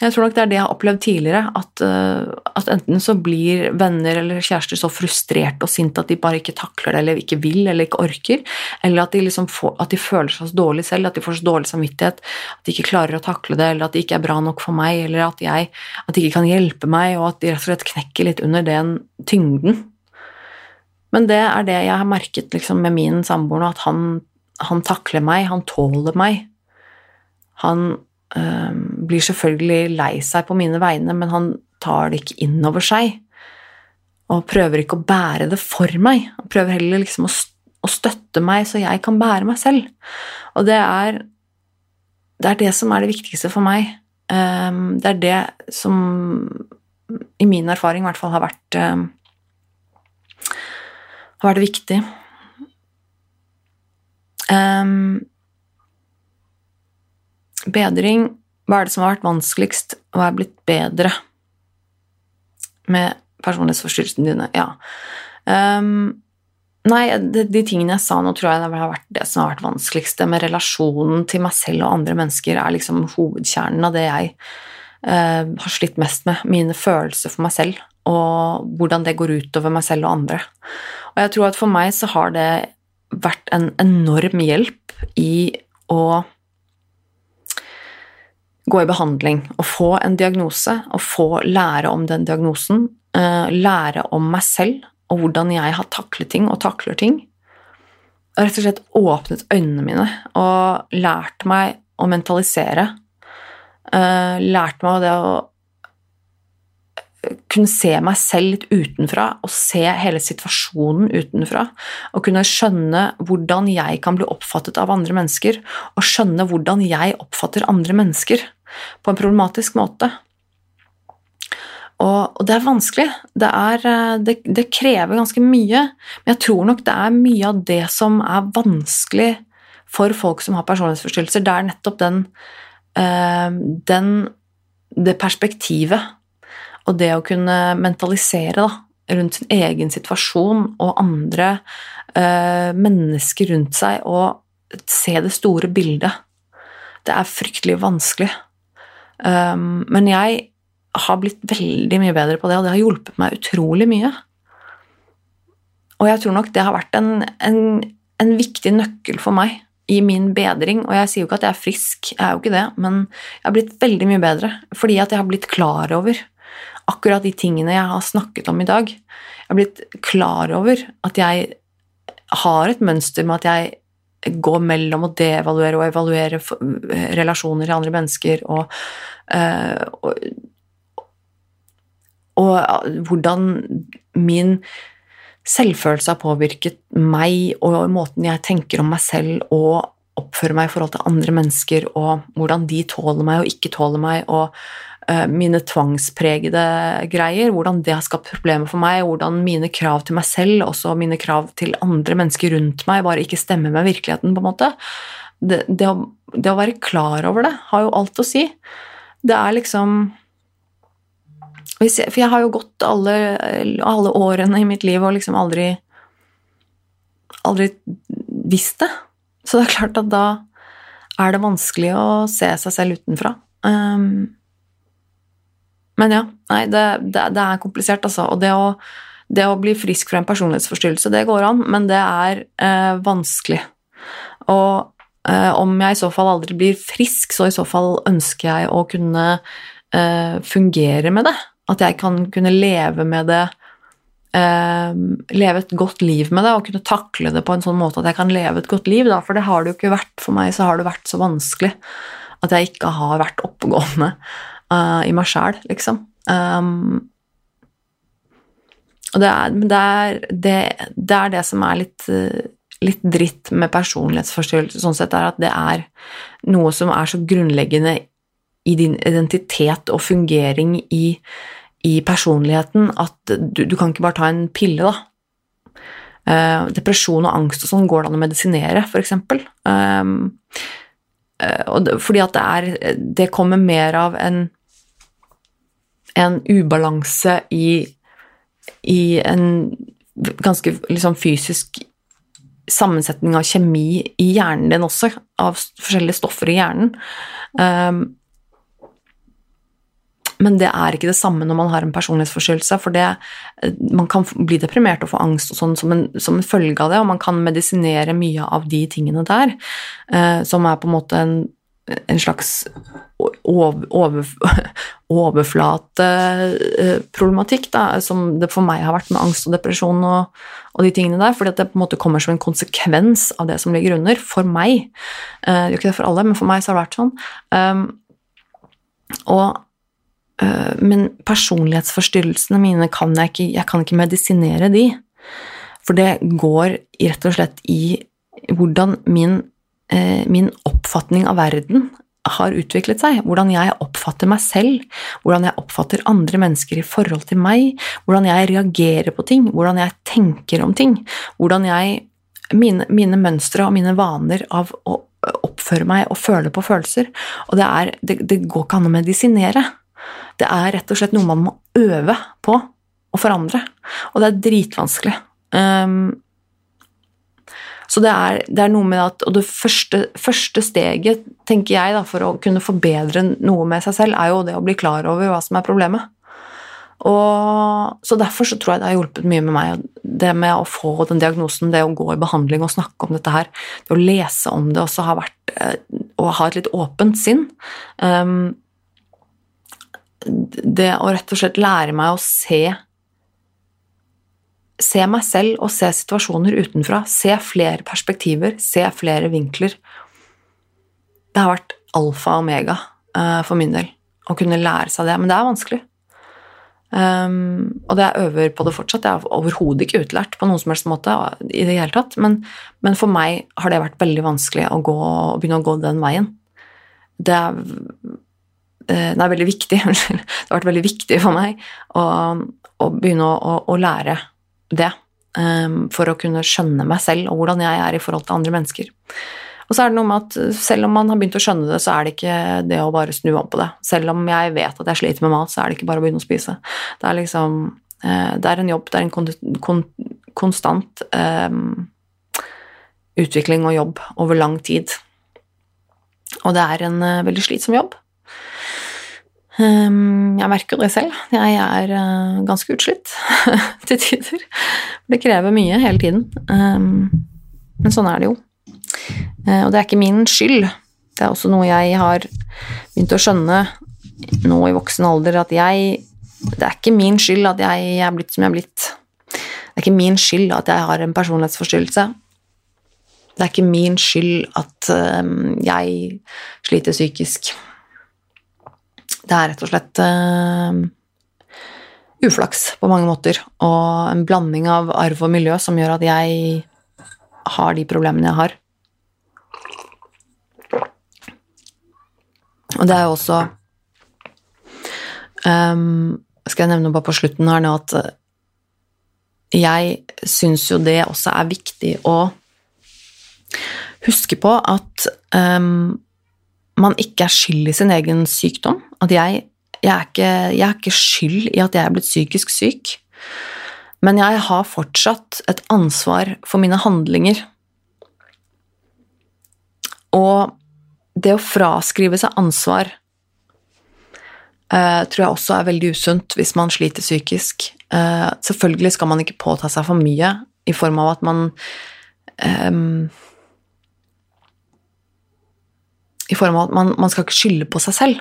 S1: Jeg tror nok det er det jeg har opplevd tidligere, at, uh, at, enten så blir venner eller kjærester så frustrerte og sinte at de bare ikke takler det, eller ikke vil, eller ikke orker, eller at de, liksom får, at de føler seg så dårlig selv, at de får så dårlig samvittighet, at de ikke klarer å takle det, eller at de ikke er bra nok for meg, eller at, jeg, at de ikke kan hjelpe meg, og at de rett og slett knekker litt under den tyngden. Men det er det jeg har merket liksom, med min samboer nå, at han, han takler meg, han tåler meg. Han Ehm, blir selvfølgelig lei seg på mine vegne, men han tar det ikke inn over seg. Og prøver ikke å bære det for meg. Han prøver heller liksom å, å støtte meg så jeg kan bære meg selv. Og det er, det er det som er det viktigste for meg. Um, det er det som i min erfaring i hvert fall har vært um, har vært viktig. Um, Bedring Hva er det som har vært vanskeligst? Hva er blitt bedre med personlighetsforstyrrelsene dine? Ja. Um, nei, de, de, tingene jeg sa nå, tror jeg det har vært det som har vært vanskeligst. Det med relasjonen til meg selv og andre mennesker er liksom hovedkjernen av det jeg uh, har slitt mest med. Mine følelser for meg selv, og hvordan det går utover meg selv og andre. Og jeg tror at for meg så har det vært en enorm hjelp i å gå i behandling og få en diagnose og få lære om den diagnosen, eh, lære om meg selv og hvordan jeg har taklet ting og takler ting. Og rett og slett åpnet øynene mine og lært meg å mentalisere. Eh, lært meg det å kunne se meg selv litt utenfra og se hele situasjonen utenfra. Og kunne skjønne hvordan jeg kan bli oppfattet av andre mennesker, og skjønne hvordan jeg oppfatter andre mennesker på en problematisk måte. Og, og det er vanskelig. Det, er, eh, det, det, krever ganske mye. Men jeg tror nok det er mye av det som er vanskelig for folk som har personlighetsforstyrrelser. Det er nettopp den, øh, den det perspektivet og det å kunne mentalisere da, rundt sin egen situasjon og andre eh, mennesker rundt seg og se det store bildet. Det er fryktelig vanskelig. Um, men jeg har blitt veldig mye bedre på det, og det har hjulpet meg utrolig mye. Og jeg tror nok det har vært en, en, en, viktig nøkkel for meg i min bedring. Og jeg sier jo ikke at jeg er frisk, jeg er jo ikke det, men jeg har blitt veldig mye bedre fordi at jeg har blitt klar over akkurat de tingene jeg har snakket om i dag. Jeg har blitt klar over at jeg har et mønster med at jeg går mellom å devaluere og evaluere relasjoner til andre mennesker, og, eh, og, og hvordan min selvfølelse har påvirket meg og måten jeg tenker om meg selv og oppfører meg i forhold til andre mennesker, og hvordan de tåler meg og ikke tåler meg, og Eh, mine tvangspregede greier, hvordan det har skapt problemer for meg, hvordan mine krav til meg selv, også mine krav til andre mennesker rundt meg, bare ikke stemmer med virkeligheten, på en måte. Det, det, å, det å være klar over det har jo alt å si. Det er liksom For jeg har jo gått alle, alle årene i mitt liv og liksom aldri aldri visst det. Så det er klart at da er det vanskelig å se seg selv utenfra. Um, men ja, nei, det, det, det er komplisert, altså. Og det å, det å, bli frisk fra en personlighetsforstyrrelse, det går an, men det er eh, vanskelig. Og eh, om jeg i så fall aldri blir frisk, så i så fall ønsker jeg å kunne eh, fungere med det. At jeg kan kunne leve med det Uh, leve et godt liv med det og kunne takle det på en sånn måte at jeg kan leve et godt liv, da, for det har det jo ikke vært for meg, så har det vært så vanskelig at jeg ikke har vært oppegående uh, i meg sjæl, liksom. Um, og det er det, er, det, det er det, som er litt, litt dritt med personlighetsforstyrrelse, sånn sett, er at det er noe som er så grunnleggende i din identitet og fungering i, i personligheten at du, du, kan ikke bare ta en pille, da. Uh, depresjon og angst og sånn går det an å medisinere, f.eks. Um, eh, fordi at det er Det kommer mer av en en ubalanse i, i en ganske liksom fysisk sammensetning av kjemi i hjernen din også, av forskjellige stoffer i hjernen. Um, men det er ikke det samme når man har en personlighetsforstyrrelse, for det, man kan bli deprimert og få angst og sånn som, som, en følge av det, og man kan medisinere mye av de tingene der, uh, som er på en måte en, en slags over, over, overflateproblematikk, som det for meg har vært med angst og depresjon og, og de tingene der, fordi det på en måte kommer som en konsekvens av det som ligger under, for meg. Det det jo ikke det for alle, men for meg så har det vært sånn. Um, og uh, men personlighetsforstyrrelsene mine kan jeg ikke Jeg kan ikke medisinere de. For det går rett og slett i hvordan min, min oppfatning av verden har utviklet seg, hvordan jeg oppfatter meg selv, hvordan jeg oppfatter andre mennesker i forhold til meg, hvordan jeg reagerer på ting, hvordan jeg tenker om ting, hvordan jeg Mine, mine mønstre og mine vaner av å oppføre meg og føle på følelser. Og det, er, det, det går ikke an å medisinere. Det er rett og slett noe man må øve på å forandre, og det er dritvanskelig. Um, så det er, det er, noe med at Og det første, første, steget, tenker jeg, da, for å kunne forbedre noe med seg selv, er jo det å bli klar over hva som er problemet. Og, så Derfor så tror jeg det har hjulpet mye med meg, det med å få den diagnosen, det å gå i behandling og snakke om dette her, det å lese om det også har vært Å ha et litt åpent sinn. Um, det å rett og slett lære meg å se se meg selv og se situasjoner utenfra. Se flere perspektiver, se flere vinkler. Det har vært alfa og omega uh, for min del å kunne lære seg det, men det er vanskelig. Um, og det jeg øver på det fortsatt. Jeg er overhodet ikke utlært på noen som helst måte, i det hele tatt, men, men, for meg har det vært veldig vanskelig å, gå, å begynne å gå den veien. Det er, eh, det er veldig viktig. Det har vært veldig viktig for meg å, å begynne å, å, å lære det um, for å kunne skjønne meg selv og hvordan jeg er i forhold til andre mennesker. Og så er det noe med at selv om man har begynt å skjønne det, så er det ikke det å bare snu om på det. Selv om jeg vet at jeg sliter med mat, så er det ikke bare å begynne å spise. Det er liksom uh, Det er en jobb, det er en kon kon konstant um, utvikling og jobb over lang tid. Og det er en uh, veldig slitsom jobb. Ehm, jeg merker det selv. Jeg er eh, ganske utslitt til tider. Det krever mye hele tiden. Ehm, men sånn er det jo. Eh, og det er ikke min skyld. Det er også noe jeg har begynt å skjønne nå i voksen alder, at jeg Det er ikke min skyld at jeg er blitt som jeg er blitt. Det er ikke min skyld at jeg har en personlighetsforstyrrelse. Det er ikke min skyld at ehm, jeg sliter psykisk. Det er rett og slett uh, uflaks på mange måter, og en blanding av arv og miljø som gjør at jeg har de problemene jeg har. Og det er jo også um, Skal jeg nevne bare på slutten her nå at eh, jeg syns jo det også er viktig å huske på at um, man ikke er skyld i sin egen sykdom. At jeg, jeg, er ikke, jeg er ikke skyld i at jeg er blitt psykisk syk. Men jeg har fortsatt et ansvar for mine handlinger. Og det å fraskrive seg ansvar uh, tror jeg også er veldig usunt hvis man sliter psykisk. Uh, selvfølgelig skal man ikke påta seg for mye i form av at man um, i form av at man, man skal ikke skylde på seg selv.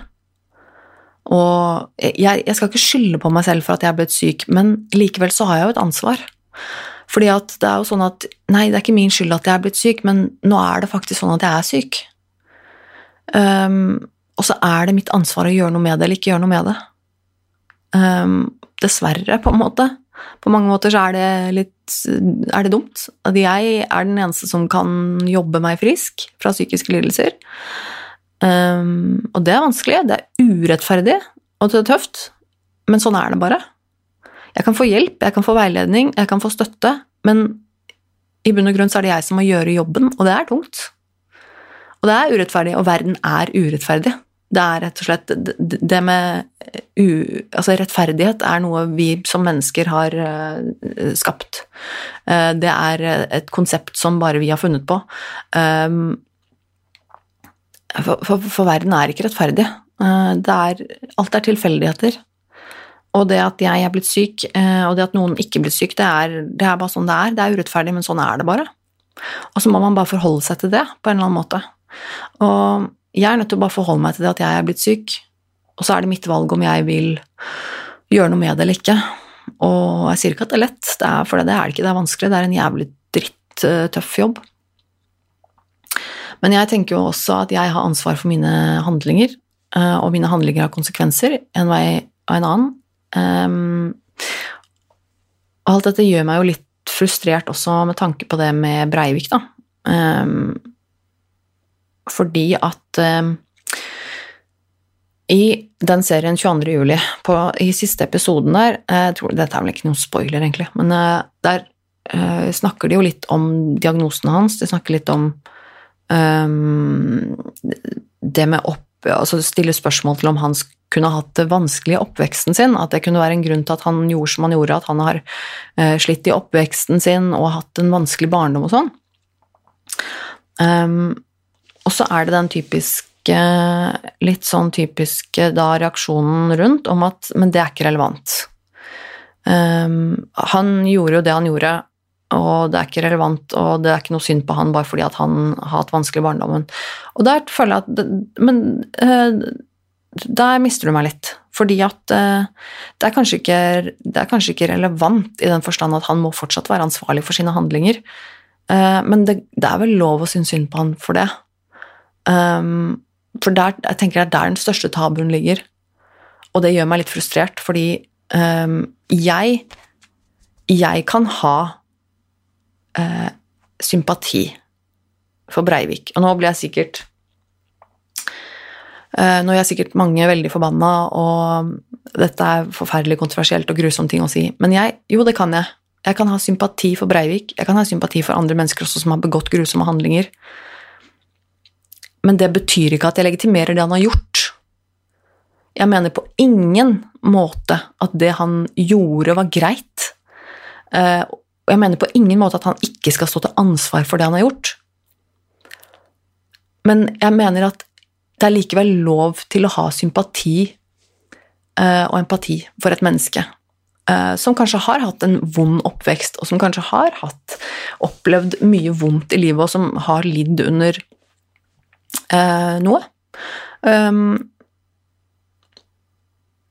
S1: Og jeg, jeg, skal ikke skylde på meg selv for at jeg er blitt syk, men likevel så har jeg jo et ansvar. Fordi at det er jo sånn at Nei, det er ikke min skyld at jeg er blitt syk, men nå er det faktisk sånn at jeg er syk. Um, og så er det mitt ansvar å gjøre noe med det, eller ikke gjøre noe med det. Um, dessverre, på en måte. På mange måter så er det litt er det dumt. At jeg er den eneste som kan jobbe meg frisk fra psykiske lidelser. Um, og det er vanskelig, det er urettferdig og det er tøft, men sånn er det bare. Jeg kan få hjelp, jeg kan få veiledning, jeg kan få støtte, men i bunn og grunn så er det jeg som må gjøre jobben, og det er tungt. Og det er urettferdig, og verden er urettferdig. Det er rett og slett Det med u, altså rettferdighet er noe vi som mennesker har uh, skapt. Uh, det er et konsept som bare vi har funnet på. For, for, for, verden er ikke rettferdig. Det er, alt er tilfeldigheter. Og det at jeg er blitt syk, og det at noen ikke er blitt syk, det er, det er bare sånn det er. Det er urettferdig, men sånn er det bare. Og så må man bare forholde seg til det på en eller annen måte. Og jeg er nødt til å bare forholde meg til det at jeg er blitt syk, og så er det mitt valg om jeg vil gjøre noe med det eller ikke. Og jeg sier ikke at det er lett, det er, for det er det ikke, det er vanskelig, det er en jævlig dritt-tøff jobb. Men jeg tenker jo også at jeg har ansvar for mine handlinger, eh, og mine handlinger har konsekvenser en vei og en annen. Um, alt dette gjør meg jo litt frustrert også med tanke på det med Breivik, da. Um, fordi at uh, i den serien 22. juli, på, i siste episoden der eh, jeg tror, Dette er vel ikke noen spoiler, egentlig, men uh, der snakker de jo litt om diagnosene hans. De snakker litt om um, det med opp Altså stille spørsmål til om han kunne hatt det vanskelig i oppveksten sin. At det kunne være en grunn til at han gjorde som han gjorde, at han har uh, slitt i oppveksten sin og hatt en vanskelig barndom og sånn. Um, og så er det den typiske Litt sånn typiske da reaksjonen rundt om at Men det er ikke relevant. Um, han gjorde jo det han gjorde, og det er ikke relevant, og det er ikke noe synd på han bare fordi at han har hatt vanskelig i barndommen. Og der føler jeg at Men uh, der mister du meg litt. Fordi at uh, det, er ikke, det er kanskje ikke relevant i den forstand at han må fortsatt være ansvarlig for sine handlinger. Uh, men det, det, er vel lov å synes synd på han for det. Um, for der, jeg tenker det er der den største tabuen ligger. Og det gjør meg litt frustrert, fordi um, jeg Jeg kan ha uh, sympati for Breivik. Og nå blir jeg sikkert eh, Nå er jeg sikkert mange veldig forbanna, og dette er forferdelig kontroversielt og grusomme ting å si, men jeg Jo, det kan jeg. Jeg kan ha sympati for Breivik. Jeg kan ha sympati for andre mennesker også som har begått grusomme handlinger. Men det betyr ikke at jeg legitimerer det han har gjort. Jeg mener på ingen måte at det han gjorde, var greit. Og jeg mener på ingen måte at han ikke skal stå til ansvar for det han har gjort. Men jeg mener at det er likevel lov til å ha sympati eh, og empati for et menneske eh, som kanskje har hatt en vond oppvekst, og som kanskje har hatt, opplevd mye vondt i livet, og som har lidd under eh, noe. Um,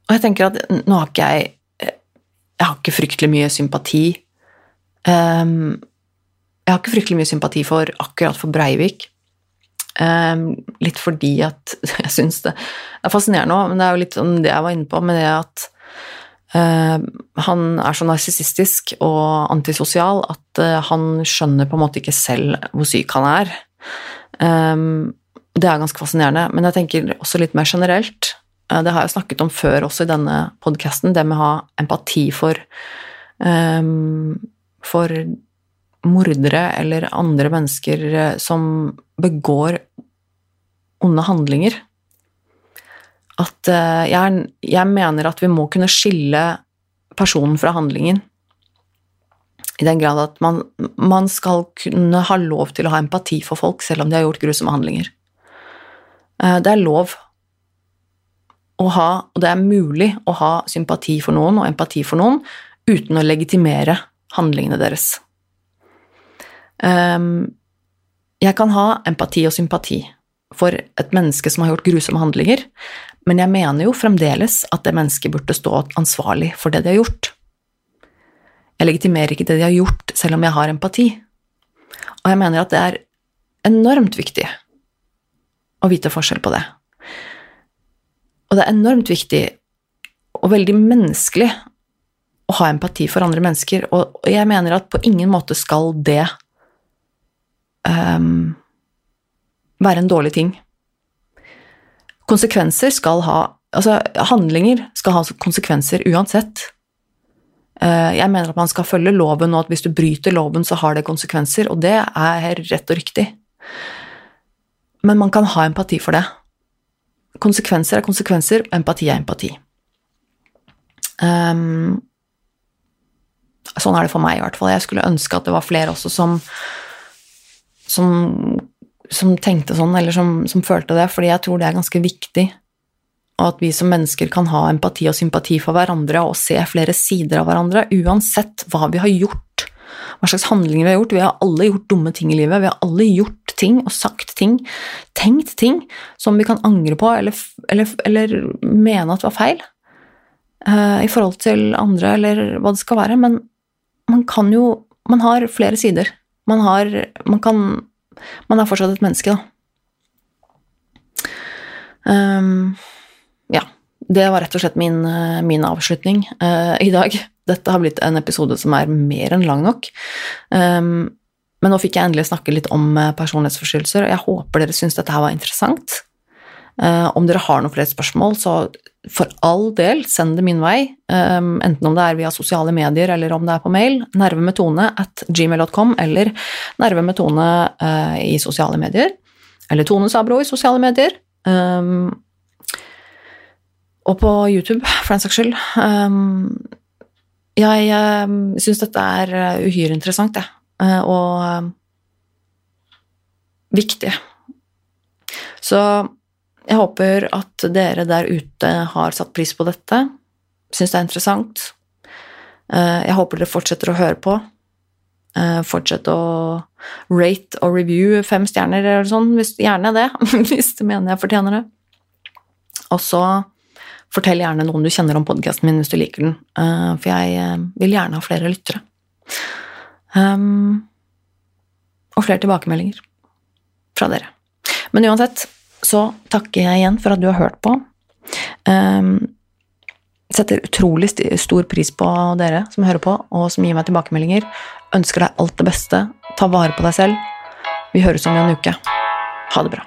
S1: og jeg tenker at nå har ikke jeg Jeg har ikke fryktelig mye sympati. Um, jeg har ikke fryktelig mye sympati for akkurat for Breivik. Um, litt fordi at jeg syns det er fascinerende òg, men det er jo litt sånn det jeg var inne på, med det at uh, han er så narsissistisk og antisosial at uh, han skjønner på en måte ikke selv hvor syk han er. Um, det er ganske fascinerende. Men jeg tenker også litt mer generelt. Eh, det har jeg snakket om før også i denne podkasten, det med å ha empati for um, for mordere eller andre mennesker eh, som begår onde handlinger. At uh, jeg, jeg mener at vi må kunne skille personen fra handlingen. I den grad at man, man skal kunne ha lov til å ha empati for folk selv om de har gjort grusomme handlinger. Eh, det er lov å ha, og det er mulig å ha sympati for noen og empati for noen uten å legitimere handlingene deres. Ehm, jeg kan ha empati og sympati for et menneske som har gjort grusomme handlinger, men jeg mener jo fremdeles at det mennesket burde stå ansvarlig for det de har gjort. Jeg legitimerer ikke det de har gjort, selv om jeg har empati. Og jeg mener at det er enormt viktig å vite forskjell på det. Og det er enormt viktig og veldig menneskelig å ha empati for andre mennesker, og jeg mener at på ingen måte skal det um, være en dårlig ting. Konsekvenser skal ha Altså, handlinger skal ha konsekvenser uansett. Uh, jeg mener at man skal følge loven, og at hvis du bryter loven, så har det konsekvenser, og det er rett og riktig. men man kan ha empati for det. Konsekvenser er konsekvenser, empati er empati. Um, sånn er det for meg, i hvert fall. Jeg skulle ønske at det var flere også som som, som tenkte sånn, eller som, som, følte det, fordi jeg tror det er ganske viktig. Og at vi som mennesker kan ha empati og sympati for hverandre og se flere sider av hverandre, uansett hva vi har gjort, hva slags handlinger vi har gjort. Vi har alle gjort dumme ting i livet, vi har alle gjort ting og sagt ting, tenkt ting som vi kan angre på eller, eller, eller mene at var feil uh, i forhold til andre, eller hva det skal være. Men man kan jo Man har flere sider. Man har Man kan Man er fortsatt et menneske, da. Um, ja. Det var rett og slett min, min avslutning uh, i dag. Dette har blitt en episode som er mer enn lang nok. Um, men nå fikk jeg endelig snakke litt om eh, personlighetsforstyrrelser, og jeg håper dere syns dette her var interessant. Uh, om dere har noen flere spørsmål, så for all del, send det min vei, um, enten om det er via sosiale medier eller om det er på mail. Nervemetone at gmail.com eller nervemetone uh, i sosiale medier. Eller Tone Sabro i sosiale medier. Um, og på YouTube, for den saks skyld. Um, jeg um, syns dette er uhyre interessant, jeg. Uh, og viktig. Så jeg håper at dere der ute har satt pris på dette, syns det er interessant. Eh, jeg håper dere fortsetter å høre på. Eh, fortsett å rate og review fem stjerner eller sånn, gjerne det, hvis du mener jeg fortjener det. Og så fortell gjerne noen du kjenner om podkasten min hvis du liker den, eh, for jeg vil gjerne ha flere lyttere. Um, og flere tilbakemeldinger fra dere. Men uansett, så takker jeg igjen for at du har hørt på. Um, setter utrolig stor pris på dere som hører på, og som gir meg tilbakemeldinger. Ønsker deg alt det beste. Ta vare på deg selv. Vi høres om en uke. Ha det bra.